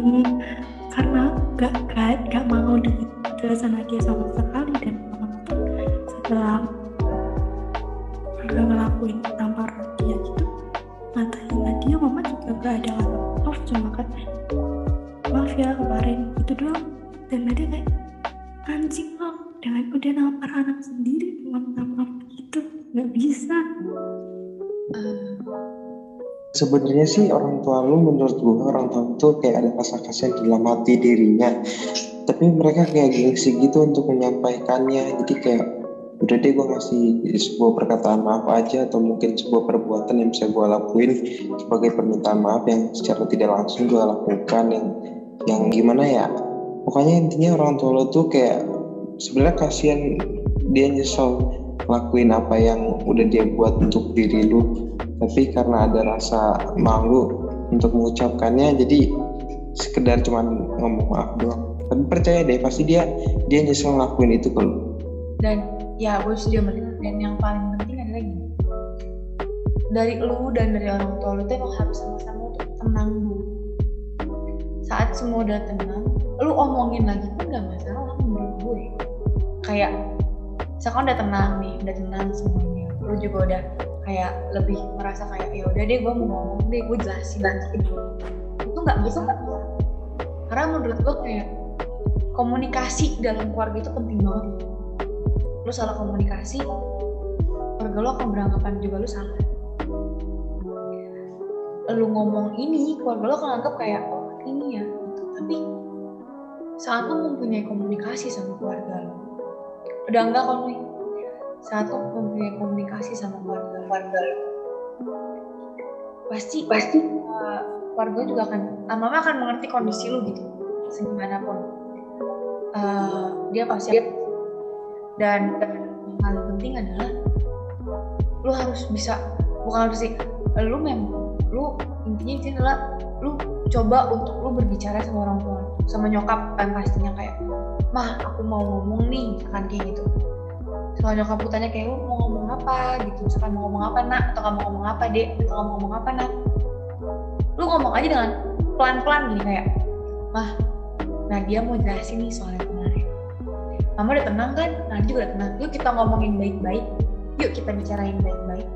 [SPEAKER 6] Sih orang tua lu menurut gua orang tua tuh kayak ada rasa kasihan dalam hati dirinya. Tapi mereka kayak gengsi gitu untuk menyampaikannya. Jadi kayak udah deh gue ngasih sebuah perkataan maaf aja atau mungkin sebuah perbuatan yang bisa gue lakuin sebagai permintaan maaf yang secara tidak langsung gue lakukan yang yang gimana ya pokoknya intinya orang tua lo tuh kayak sebenarnya kasihan dia nyesel lakuin apa yang udah dia buat untuk diri lu tapi karena ada rasa malu untuk mengucapkannya jadi sekedar cuman ngomong maaf doang. Tapi percaya deh pasti dia dia nyesel ngelakuin itu kalau
[SPEAKER 4] dan ya gue setuju dan yang paling penting adalah gini. Dari lu dan dari orang tua lu tuh emang harus sama-sama untuk tenang dulu. Saat semua udah tenang lu omongin lagi pun gak masalah menurut gue. Kayak misalkan udah tenang nih udah tenang semuanya lu juga udah kayak lebih merasa kayak ya udah deh gue mau ngomong deh gue jelasin nanti itu nggak bisa nggak karena menurut gue kayak komunikasi dalam keluarga itu penting banget. Lu salah komunikasi keluarga lu akan beranggapan juga lu salah. Lu ngomong ini keluarga lu akan anggap kayak oh ini ya. Gitu. tapi saat lu mempunyai komunikasi sama keluarga lu udah enggak kalau lu mempunyai komunikasi sama keluarga keluarga lu pasti pasti. uh, keluarga juga akan uh, mama akan mengerti kondisi lu gitu segimanapun uh, dia pasti dan yang paling penting adalah lu harus bisa bukan harus sih lu memang lu intinya intinya adalah lu coba untuk lu berbicara sama orang tua sama nyokap kan pastinya kayak mah aku mau ngomong nih kan kayak gitu soal nyokap lu tanya kayak mau ngomong apa? Gitu misalkan mau ngomong apa nak? Atau kamu ngomong apa dek? Atau kamu ngomong apa nak? Lu ngomong aja dengan pelan-pelan gini kayak mah nah dia mau jelasin nih soal yang kemarin. Mama udah tenang kan? Nah juga udah tenang. Yuk kita ngomongin baik-baik. Yuk kita bicarain baik-baik.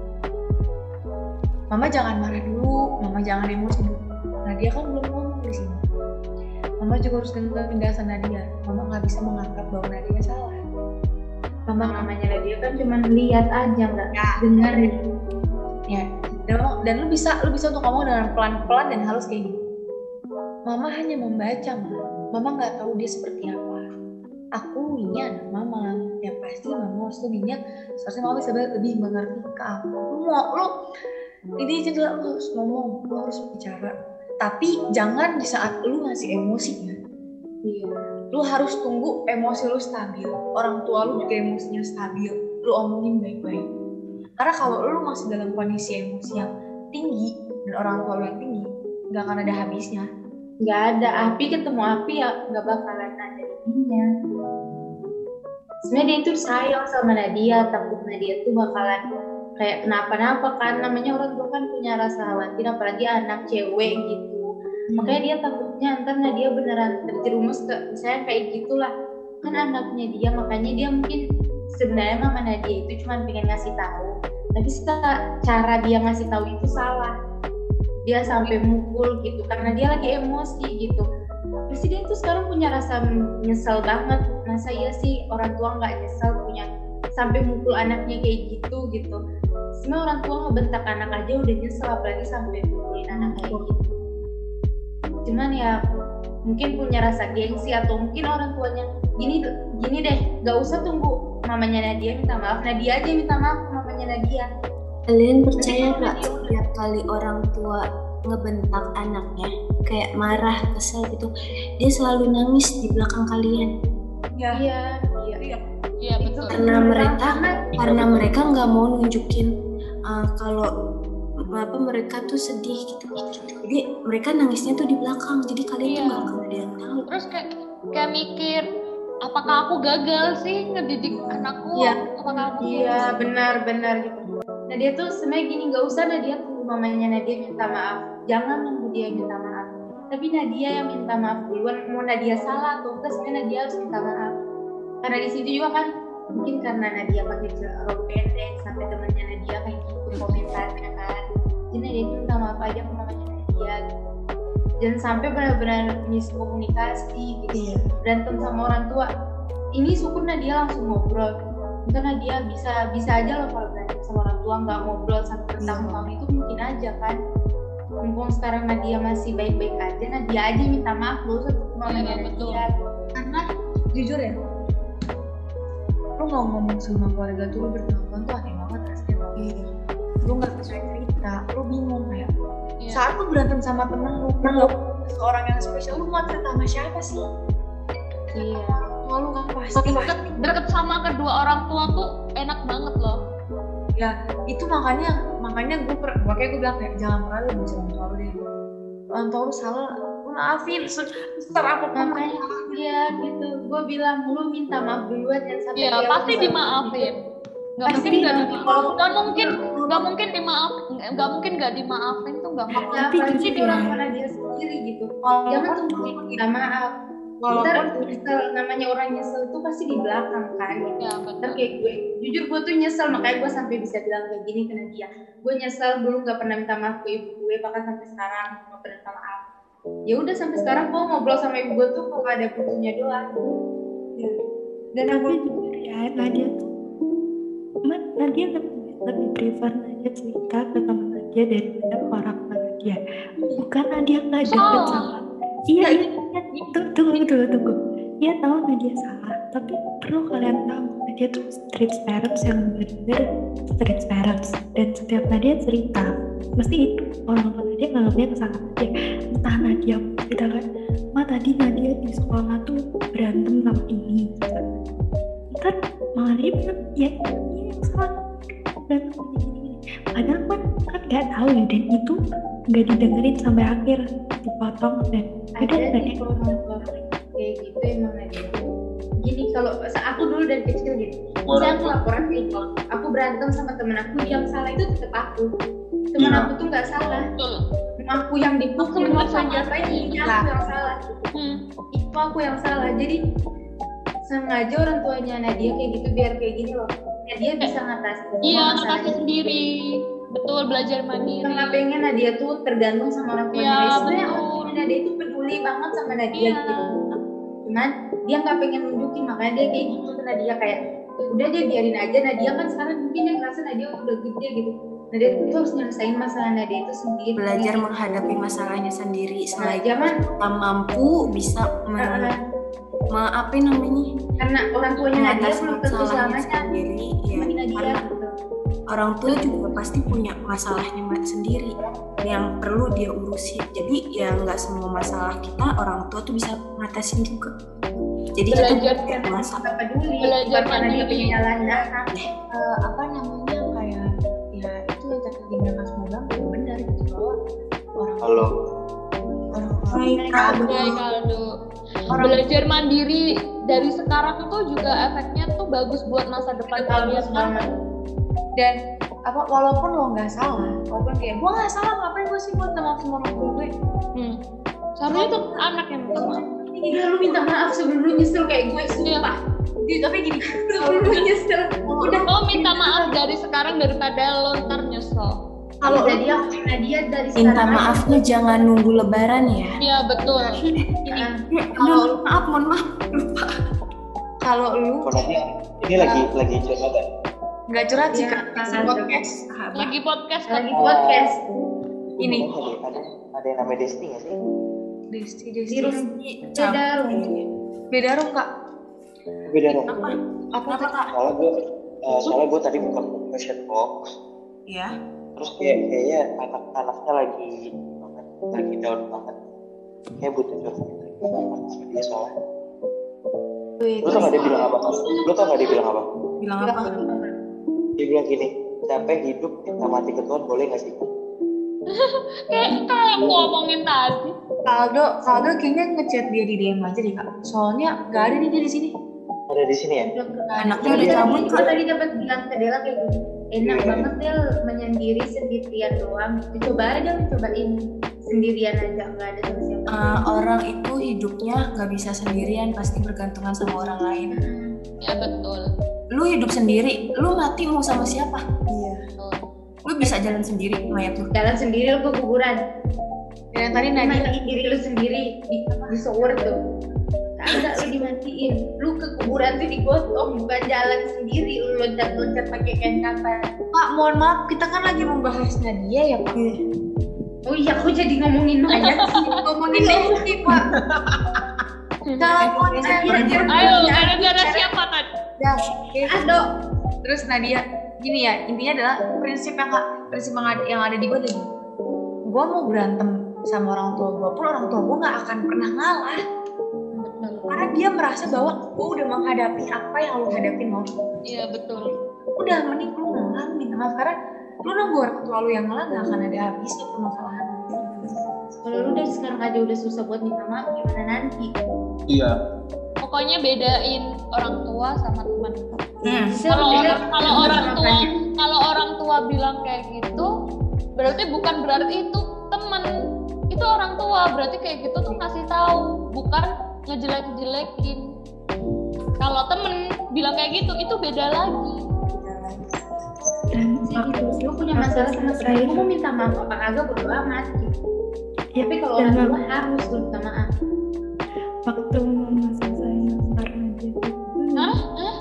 [SPEAKER 4] Mama jangan marah dulu. Mama jangan emosi dulu. Nah dia kan belum ngomong di sini. Mama juga harus dengar penjelasan Nadia. Mama nggak bisa menganggap bahwa Nadia salah
[SPEAKER 11] mama mamanya Nadia kan cuma lihat aja nggak dengar gitu
[SPEAKER 4] ya. Dan, lu bisa lu bisa untuk ngomong dengan pelan-pelan dan halus kayak gini. Mama hanya membaca ma. Mama nggak tahu dia seperti apa. Aku ini anak mama. Yang pasti mama harus lebihnya seharusnya mama bisa lebih mengerti ke aku. Lu mau lu ini adalah lu harus ngomong lu harus bicara. Tapi jangan di saat lu masih emosi ya
[SPEAKER 11] iya
[SPEAKER 4] lu harus tunggu emosi lu stabil orang tua lu juga emosinya stabil lu omongin baik-baik. Karena kalau lu masih dalam kondisi emosi yang tinggi dan orang tua lu yang tinggi nggak akan ada habisnya.
[SPEAKER 11] Nggak ada api ketemu api ya nggak bakalan ada ininya sebenarnya dia itu sayang sama Nadia takut Nadia tuh bakalan kayak kenapa-napa kan. Namanya orang tua kan punya rasa khawatir apalagi anak cewek gitu. Makanya dia takutnya ntar Nadia beneran terjerumus ke misalnya kayak gitulah. Kan anaknya dia makanya dia mungkin sebenarnya mama Nadia itu cuma pengen ngasih tahu. Tapi setelah cara dia ngasih tahu itu salah. Dia sampai mukul gitu karena dia lagi emosi gitu. Dia tuh sekarang punya rasa nyesel banget. Masa iya sih orang tua nggak nyesel punya sampai mukul anaknya kayak gitu gitu. Sebenarnya orang tua ngebentak anak aja udah nyesel apalagi sampai mukulin anak kayak gitu cuman ya mungkin punya rasa gengsi atau mungkin orang tuanya gini gini deh nggak usah tunggu mamanya Nadia minta maaf Nadia aja minta maaf ke mamanya Nadia.
[SPEAKER 13] Kalian percaya nggak setiap kali orang tua ngebentak anaknya kayak marah kesel gitu dia selalu nangis di belakang kalian?
[SPEAKER 4] Ya
[SPEAKER 11] iya. Iya.
[SPEAKER 4] Iya.
[SPEAKER 8] Iya betul.
[SPEAKER 13] karena mereka karena mereka nggak mau nunjukin uh, kalau apa mereka tuh sedih gitu jadi mereka nangisnya tuh di belakang jadi kalian tuh
[SPEAKER 8] Iya.
[SPEAKER 13] nggak akan ada yang tahu
[SPEAKER 8] Terus kayak kayak mikir apakah aku gagal sih ngedidik anakku?
[SPEAKER 11] Iya.
[SPEAKER 8] Apakah aku
[SPEAKER 11] Iya benar-benar gitu. Nadia tuh sebenarnya gini nggak usah Nadia tunggu mamanya Nadia minta maaf. Jangan nunggu dia minta maaf. Tapi Nadia yang minta maaf duluan. Mau Nadia salah atau enggak sebenarnya Nadia harus minta maaf. Karena di situ juga kan mungkin karena Nadia pakai rok pendek sampai temannya Nadia kayak gitu komentarnya kan. Jadi Nadia tuh minta maaf aja ke mamanya Nadia. Gitu. Jangan sampai benar-benar miskomunikasi gitu. Berantem sama orang tua. Ini syukur Nadia langsung ngobrol karena dia bisa bisa aja loh kalau berantem sama orang tua nggak ngobrol satu bertahun-tahun itu mungkin aja kan mumpung sekarang Nadia masih baik-baik aja Nadia aja minta maaf lu usah tuh mamanya Nadia
[SPEAKER 4] karena jujur ya lu nggak ngomong sama keluarga tuh lu bertahun tuh aneh banget rasanya iya. lu nggak sesuai cerita lu bingung kayak
[SPEAKER 8] Iya.
[SPEAKER 4] saat lu berantem sama temen lu lu nggak seorang yang spesial lu mau cerita sama siapa sih?
[SPEAKER 11] Iya.
[SPEAKER 4] Tua lu kan? Pasti
[SPEAKER 8] deket, deket sama kedua orang tua tuh enak banget loh.
[SPEAKER 4] ya itu makanya makanya gue per, makanya gue bilang kayak jangan pernah lu tua lu deh.
[SPEAKER 11] Orang tua lu salah. lu maafin sebesar apa pun makanya iya gitu gue bilang lu minta maaf duluan jangan sampai
[SPEAKER 8] Iya,
[SPEAKER 11] dia
[SPEAKER 8] pasti dimaafin. Nggak
[SPEAKER 11] Pasti
[SPEAKER 8] mungkin nggak
[SPEAKER 11] dimaafin.
[SPEAKER 8] Nggak mungkin, nggak mungkin dimaaf, nggak mungkin nggak dimaafin tuh nggak mungkin.
[SPEAKER 11] Ya, apalagi itu orang tua dia sendiri gitu jangan tunggu minta maaf
[SPEAKER 4] Walaupun-
[SPEAKER 11] Ntar nyesel, namanya orang nyesel tuh pasti di belakang kan gitu.
[SPEAKER 8] Ya,
[SPEAKER 11] Ntar kayak gue, jujur gue tuh nyesel makanya gue sampai bisa bilang kayak gini ke dia. Gue nyesel dulu nggak pernah minta maaf ke ibu gue, bahkan sampai sekarang nggak pernah minta maaf. Ya udah sampai sekarang gue ngobrol sama ibu gue tuh kalau ada butuhnya doang.
[SPEAKER 12] dan aku jujur ya Nadia tuh Ma- Nadia lebih, lebih prefer Nadia cerita ke teman Nadia daripada orang Nadia bukan Nadia nggak deket sama. Iya iya iya. Tunggu tunggu tunggu dia tahu Nadia salah tapi perlu kalian tahu Nadia tuh street parents yang benar-benar street parents. Dan setiap Nadia cerita mesti itu orang tua Nadia nganggapnya kesalahan Nadia entah Nadia cerita kan ma tadi Nadia di sekolah tuh berantem sama ini gitu ntar malah dia bilang ya ini yang salah berantem gini padahal kan kan nggak tahu ya dan itu nggak didengerin sampai akhir dipotong dan
[SPEAKER 11] Ada orang tua kayak gitu emang ada. Gini kalau aku dulu dari kecil gitu, misalnya aku laporan ke ibu, aku berantem sama temen aku yang salah itu tetap aku. Temen
[SPEAKER 3] Iya.
[SPEAKER 11] aku tuh nggak salah. Aku yang dipukul, aku yang diapain, ini aku yang salah. Itu aku yang salah. Jadi sengaja orang tuanya Nadia kayak gitu biar kayak gini loh. Nadia bisa ngatasin semua
[SPEAKER 8] Iya, ngatasin sendiri. Betul, belajar mandiri.
[SPEAKER 11] Nggak pengen Nadia tuh tergantung sama orang tuanya. Nadia. Sebenarnya orang tuanya Nadia itu peduli banget sama Nadia
[SPEAKER 8] Iya.
[SPEAKER 11] gitu. Cuman dia nggak pengen nunjukin makanya dia kayak gitu ke Nadia kayak udah dia biarin aja Nadia kan sekarang mungkin dia ngerasa Nadia udah gede gitu. Nadia itu harus nyelesain masalah Nadia itu sendiri.
[SPEAKER 13] belajar menghadapi masalahnya sendiri selagi
[SPEAKER 11] zaman
[SPEAKER 13] kita mampu bisa me, me- apa namanya
[SPEAKER 11] karena orang tuanya Nadia belum tentu
[SPEAKER 13] masalahnya
[SPEAKER 11] selamanya
[SPEAKER 13] sendiri ya
[SPEAKER 11] Nadia
[SPEAKER 13] karena
[SPEAKER 11] gitu.
[SPEAKER 13] orang tua juga pasti punya masalahnya ma- sendiri yang perlu dia urusin jadi ya nggak semua masalah kita orang tua tuh bisa ngatasin juga. Jadi kita
[SPEAKER 8] Belajar
[SPEAKER 13] masalah.
[SPEAKER 11] peduli
[SPEAKER 8] Belajar
[SPEAKER 11] dia
[SPEAKER 8] mandiri.
[SPEAKER 11] punya anak.
[SPEAKER 4] Eh, apa namanya? ya Dinda Mas mau bilang benar gitu bahwa orang
[SPEAKER 6] Halo.
[SPEAKER 4] Hai
[SPEAKER 8] Kaldo. Belajar mandiri dari sekarang tuh juga efeknya tuh bagus buat masa depan kalian banget.
[SPEAKER 4] dan apa walaupun lo nggak salah walaupun kayak gue nggak salah ngapain gue sih buat maaf sama orang tua gue
[SPEAKER 8] Hmm. Seharusnya tuh anak yang minta maaf.
[SPEAKER 11] Iya lu minta maaf sebelum lu nyesel kayak gue sumpah.
[SPEAKER 4] Di, tapi gini
[SPEAKER 11] Sebelum lu nyesel udah
[SPEAKER 8] Lo minta maaf dari sekarang daripada lo ntar nyesel.
[SPEAKER 11] Kalau Nadia Nadia dari
[SPEAKER 13] minta maafnya jangan nunggu lebaran ya?
[SPEAKER 8] Iya betul.
[SPEAKER 13] kalau maaf mohon maaf
[SPEAKER 4] kalau lu
[SPEAKER 6] Kalau ini, ini lagi lagi curhat ya?
[SPEAKER 4] nggak curhat sih
[SPEAKER 11] Iya,
[SPEAKER 4] Kak.
[SPEAKER 11] iya,
[SPEAKER 4] podcast.
[SPEAKER 8] Lagi podcast kan.
[SPEAKER 11] lagi podcast.
[SPEAKER 4] Ini.
[SPEAKER 6] Oh, ada, ada, ada yang namanya Desti nggak sih?
[SPEAKER 4] Desti
[SPEAKER 11] di
[SPEAKER 4] Desti.
[SPEAKER 11] room. Beda room.
[SPEAKER 4] Beda room kak.
[SPEAKER 6] Beda dong.
[SPEAKER 4] apa? Tuh kak?
[SPEAKER 6] Soalnya gue, uh, soalnya gue tadi buka question box,
[SPEAKER 4] ya
[SPEAKER 6] terus kayak kayaknya anak-anaknya lagi banget, lagi down banget. Kayak butuh curhat sama dia soalnya. Lu tau gak dia bilang apa? Lu tau gak dia bilang apa?
[SPEAKER 4] bilang apa
[SPEAKER 6] Dia bilang gini, capek hidup minta mati ke Tuhan boleh gak sih?
[SPEAKER 8] Kayak kayak yang gua omongin tadi.
[SPEAKER 4] Kaldo Kaldo kayaknya ngechat dia di DM aja deh kak soalnya nggak ada nih dia di sini
[SPEAKER 6] Ada di sini ya?
[SPEAKER 4] anaknya udah cabut
[SPEAKER 11] Gue tadi dapat bilang ke Dela kayak gini enak banget Del menyendiri sendirian doang coba aja cobain sendirian aja nggak ada sama siapa.
[SPEAKER 13] Eh, orang itu hidupnya nggak bisa sendirian pasti bergantungan sama orang lain.
[SPEAKER 8] Ya betul.
[SPEAKER 13] lu hidup sendiri lu mati mau sama siapa?
[SPEAKER 4] Iya.
[SPEAKER 13] Lu bisa jalan sendiri mayat lu
[SPEAKER 11] jalan sendiri lu ke kuburan.
[SPEAKER 4] Dan tadi Nadia
[SPEAKER 11] matiin diri lu sendiri di di shower tuh kagak lu dimatiin lu ke kuburan tuh digotong bukan jalan sendiri lu loncat loncat pakai kain kapan
[SPEAKER 4] Pak, mohon maaf, kita kan lagi membahas Nadia ya, Pak.
[SPEAKER 11] oh iya aku jadi ngomongin banyak sih
[SPEAKER 4] Ngomongin Desti, Pak. Dalam konsep
[SPEAKER 8] Ayo, gara-gara siapa tadi?
[SPEAKER 4] Ya, oke.
[SPEAKER 11] Ado.
[SPEAKER 4] Terus Nadia, gini ya, intinya adalah prinsip yang prinsip yang ada, yang ada di gue lagi. Gue mau berantem sama orang tua gue pun orang tua gue nggak akan pernah ngalah. Karena dia merasa bahwa gue udah menghadapi apa yang lo hadapin mau.
[SPEAKER 8] Iya betul.
[SPEAKER 4] Udah mending lu ngalah, lu minta maaf karena lu nunggu orang tua lu yang ngalah nggak akan ada habisnya permasalahan.
[SPEAKER 11] kalau lu dari sekarang aja udah susah buat minta maaf gimana nanti
[SPEAKER 10] Iya.
[SPEAKER 8] Pokoknya bedain orang tua sama teman.
[SPEAKER 11] Bisa
[SPEAKER 8] Kalau
[SPEAKER 11] beda
[SPEAKER 8] orang kalau
[SPEAKER 11] teman
[SPEAKER 8] orang tua kalau orang tua bilang kayak gitu, berarti bukan berarti itu temen. Itu orang tua berarti kayak gitu tuh ngasih tahu, bukan ngejelek-jelekin. Kalau temen bilang kayak gitu, itu beda lagi.
[SPEAKER 12] dan
[SPEAKER 11] gitu. Lu punya masalah sama
[SPEAKER 12] saya
[SPEAKER 11] temen, lu mau minta maaf apa kagak bodo amat gitu.
[SPEAKER 12] ya,
[SPEAKER 11] Tapi kalau orang tua harus lu minta maaf.
[SPEAKER 12] waktu masa saya karena dia itu
[SPEAKER 8] Hah? Hah?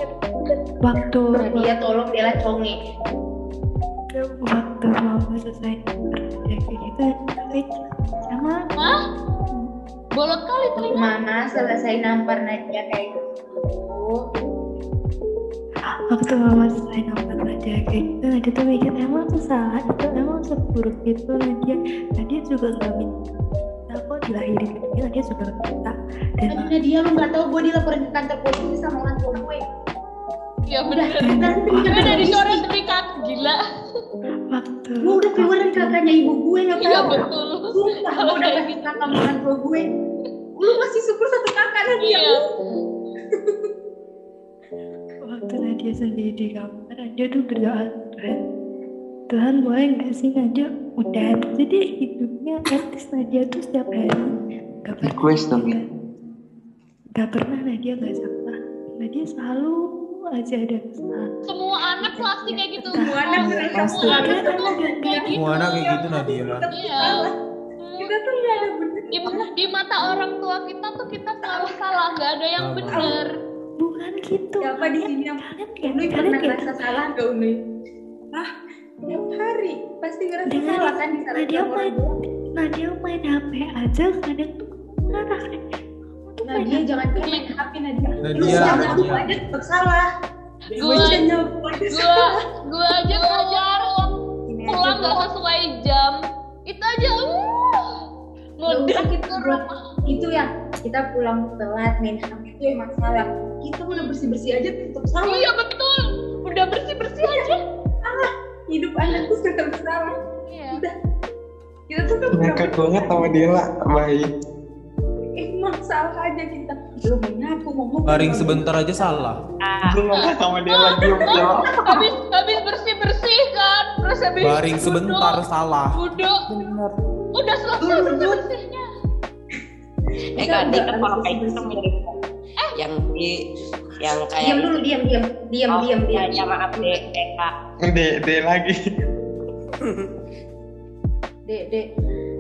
[SPEAKER 12] waktu
[SPEAKER 11] Dia tolong bela conge.
[SPEAKER 12] waktu mama selesai kerja kayak gitu tapi sama
[SPEAKER 8] Hah? Bolot kali telinga.
[SPEAKER 11] Mama selesai nampar Nadia kayak gitu.
[SPEAKER 12] waktu mama selesai nampak Nadia kayak gitu Nadia tuh mikir emang tuh salah itu emang seburuk itu Nadia Nadia juga nggak minta kok dilahirin kayak gini Nadia juga nggak minta dan
[SPEAKER 11] Aduh Nadia lu gak tau gue dilaporin ke kantor polisi sama orang tua gue.
[SPEAKER 8] Ya bener.
[SPEAKER 11] Nanti
[SPEAKER 8] Gue dari sore terikat gila.
[SPEAKER 12] waktu
[SPEAKER 11] Lu udah keluarin kakaknya ibu gue gak
[SPEAKER 8] Iya
[SPEAKER 11] tau.
[SPEAKER 8] betul.
[SPEAKER 11] Sumpah lu udah kasih kakak tua gue. Lu masih syukur satu kakak Nadia.
[SPEAKER 8] Iya.
[SPEAKER 12] waktu Nadia sendiri di kamar Nadia tuh berdoa Tuhan Tuhan boleh nggak sih Nadia udah jadi hidupnya artis Nadia tuh setiap hari nggak pernah
[SPEAKER 6] Request dong ya.
[SPEAKER 12] nggak pernah Nadia nggak salah Nadia selalu aja ada kesalahan
[SPEAKER 8] Semua anak pasti kayak gitu.
[SPEAKER 11] Semua anak
[SPEAKER 8] Semua
[SPEAKER 11] pasti.
[SPEAKER 8] gitu.
[SPEAKER 14] Semua anak kayak gitu Nadila.
[SPEAKER 8] Iya.
[SPEAKER 11] Kita tuh gak ada bener.
[SPEAKER 8] Di, di mata orang tua kita tuh kita selalu salah, nggak ada yang bener.
[SPEAKER 12] bukan gitu
[SPEAKER 11] Siapa di sini yang
[SPEAKER 12] kalian
[SPEAKER 11] Uni pernah ngerasa salah gak Uni? Hah? Tiap hari pasti ngerasa
[SPEAKER 12] Dengan
[SPEAKER 11] salah kan di salah
[SPEAKER 12] Nadia main Nadia main HP aja kadang tuh marah
[SPEAKER 11] Nadia jangan main HP Nadia.
[SPEAKER 14] Nadia,
[SPEAKER 11] nyapu aja tetap salah.
[SPEAKER 8] Gua- Gua gua aja keluar pulang nggak sesuai jam. Itu aja uh,
[SPEAKER 11] Kita
[SPEAKER 8] ke rumah.
[SPEAKER 11] itu ya kita pulang telat main HP itu emang salah. Kita udah bersih bersih aja tetap salah.
[SPEAKER 8] Iya betul. Udah bersih bersih aja.
[SPEAKER 11] Salah. Hidup anak tuh tetap salah.
[SPEAKER 8] Iya.
[SPEAKER 11] Udah. Kita tuh udah
[SPEAKER 6] Ngakak banget sama Dela, baik.
[SPEAKER 11] emang salah aja kita. Lu mau nyapu mau ngomong.
[SPEAKER 14] Baring sebentar aja salah.
[SPEAKER 6] Gue ngakak sama Dela, diem Dela.
[SPEAKER 8] Habis habis bersih bersih kan, terus habis
[SPEAKER 14] Baring sebentar salah.
[SPEAKER 8] Duduk.
[SPEAKER 2] bener
[SPEAKER 8] Udah selesai bersih bersihnya.
[SPEAKER 15] Eh kan dia kan kalau kayak gitu mirip yang di yang kayak
[SPEAKER 11] Diam dulu, diam, diam, diam,
[SPEAKER 15] Oh,
[SPEAKER 11] diam,
[SPEAKER 15] ya,
[SPEAKER 11] diam.
[SPEAKER 15] ya maaf deh, eh kak.
[SPEAKER 6] De, de lagi.
[SPEAKER 11] Dek, dek.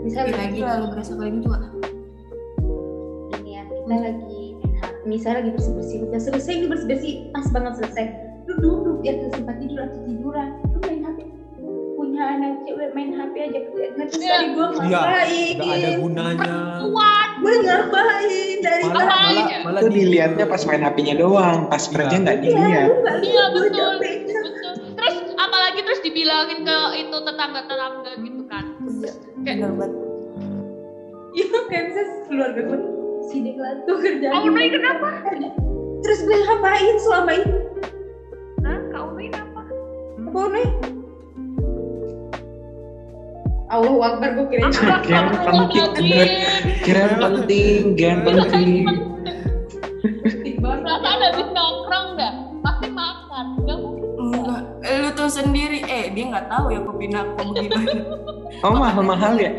[SPEAKER 11] Misalnya
[SPEAKER 13] lagi lalu berasa gitu gak?
[SPEAKER 11] ini ya kita lagi misal lagi bersih bersih udah selesai nih bersih bersih pas banget selesai lu duduk di atas tempat tidur atau tiduran hp punya anak cewek main hp aja
[SPEAKER 8] Iya.
[SPEAKER 11] tadi gue
[SPEAKER 14] Iya,
[SPEAKER 11] ngapain
[SPEAKER 14] nggak ada gunanya.
[SPEAKER 8] Kuat.
[SPEAKER 11] gue ngapain dari
[SPEAKER 14] Malah malah
[SPEAKER 8] aja?
[SPEAKER 14] malah
[SPEAKER 6] Itu
[SPEAKER 14] di
[SPEAKER 6] dilihatnya pas main HP-nya doang, pas kerja nggak
[SPEAKER 11] Iya,
[SPEAKER 6] dilihat.
[SPEAKER 8] Iya betul. Terus apalagi terus dibilangin ke itu tetangga-tetangga gitu kan.
[SPEAKER 2] iya
[SPEAKER 8] Kayak
[SPEAKER 2] bener
[SPEAKER 11] Iya, kayak bisa keluarga gue si Dekla tuh kerjaan
[SPEAKER 8] Kak Unai kenapa?
[SPEAKER 11] terus gue ngapain selama ini
[SPEAKER 8] Hah? Kak Unai apa?
[SPEAKER 11] apa Unai Allahu Akbar gue kira
[SPEAKER 6] Kirain penting, kirain penting, gan penting.
[SPEAKER 8] Perasaan habis nongkrong dah, pasti makan. Gak mungkin.
[SPEAKER 13] Enggak, lu tuh sendiri, eh dia nggak tahu ya kopi aku gimana.
[SPEAKER 6] Oh mahal-mahal ya?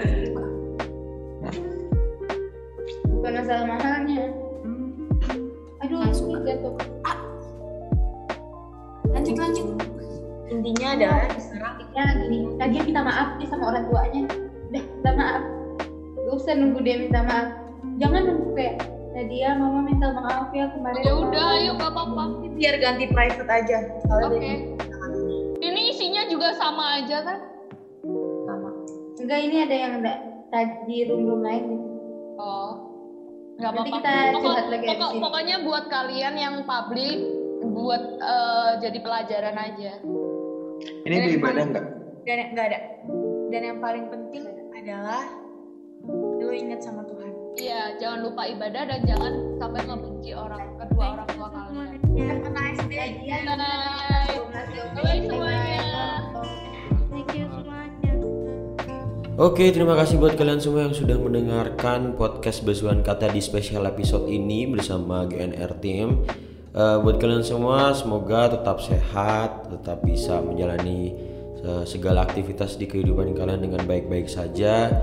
[SPEAKER 11] bukan masalah mahalnya aduh
[SPEAKER 13] Langsung.
[SPEAKER 11] jatuh
[SPEAKER 13] Lanjut lanjut.
[SPEAKER 11] Intinya adalah sekarang intinya gini Nadia minta maaf nih sama orang tuanya udah minta maaf gak usah nunggu dia minta maaf jangan nunggu kayak Nadia mama minta maaf ya kemarin
[SPEAKER 8] Ya udah, ayo gak apa-apa.
[SPEAKER 11] biar ganti private aja
[SPEAKER 8] Oke.
[SPEAKER 11] dia
[SPEAKER 8] Ini isinya juga sama aja kan?
[SPEAKER 11] sama enggak ini ada yang ada tadi di room room lain
[SPEAKER 8] Oh. Gak
[SPEAKER 11] Nanti
[SPEAKER 8] apa-apa.
[SPEAKER 11] kita
[SPEAKER 8] Pokok-
[SPEAKER 11] lagi
[SPEAKER 8] pokok- pokoknya buat kalian yang publik buat eh, jadi pelajaran aja.
[SPEAKER 6] Ini di ibadah nggak?
[SPEAKER 4] dan nggak ada dan yang paling penting adalah lu ingat sama Tuhan
[SPEAKER 8] Iya, jangan lupa ibadah dan jangan sampai ngebenci orang kedua orang tua kalian.
[SPEAKER 4] have a nice day
[SPEAKER 8] Bye. Bye semuanya.
[SPEAKER 12] Thank you semuanya
[SPEAKER 1] Oke, terima kasih buat kalian semua yang sudah mendengarkan podcast Basuhan Kata di special episode ini bersama GNR Team. Eh, buat kalian semua, semoga tetap sehat, tetap bisa menjalani eh, segala aktivitas di kehidupan kalian dengan baik-baik saja.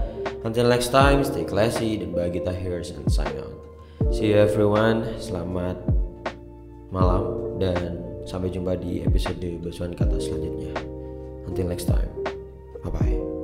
[SPEAKER 1] Until next time, stay classy dan bagi here's and sign out. See you everyone, selamat malam dan sampai jumpa di episode Basuhan Kata selanjutnya. Until next time, bye bye.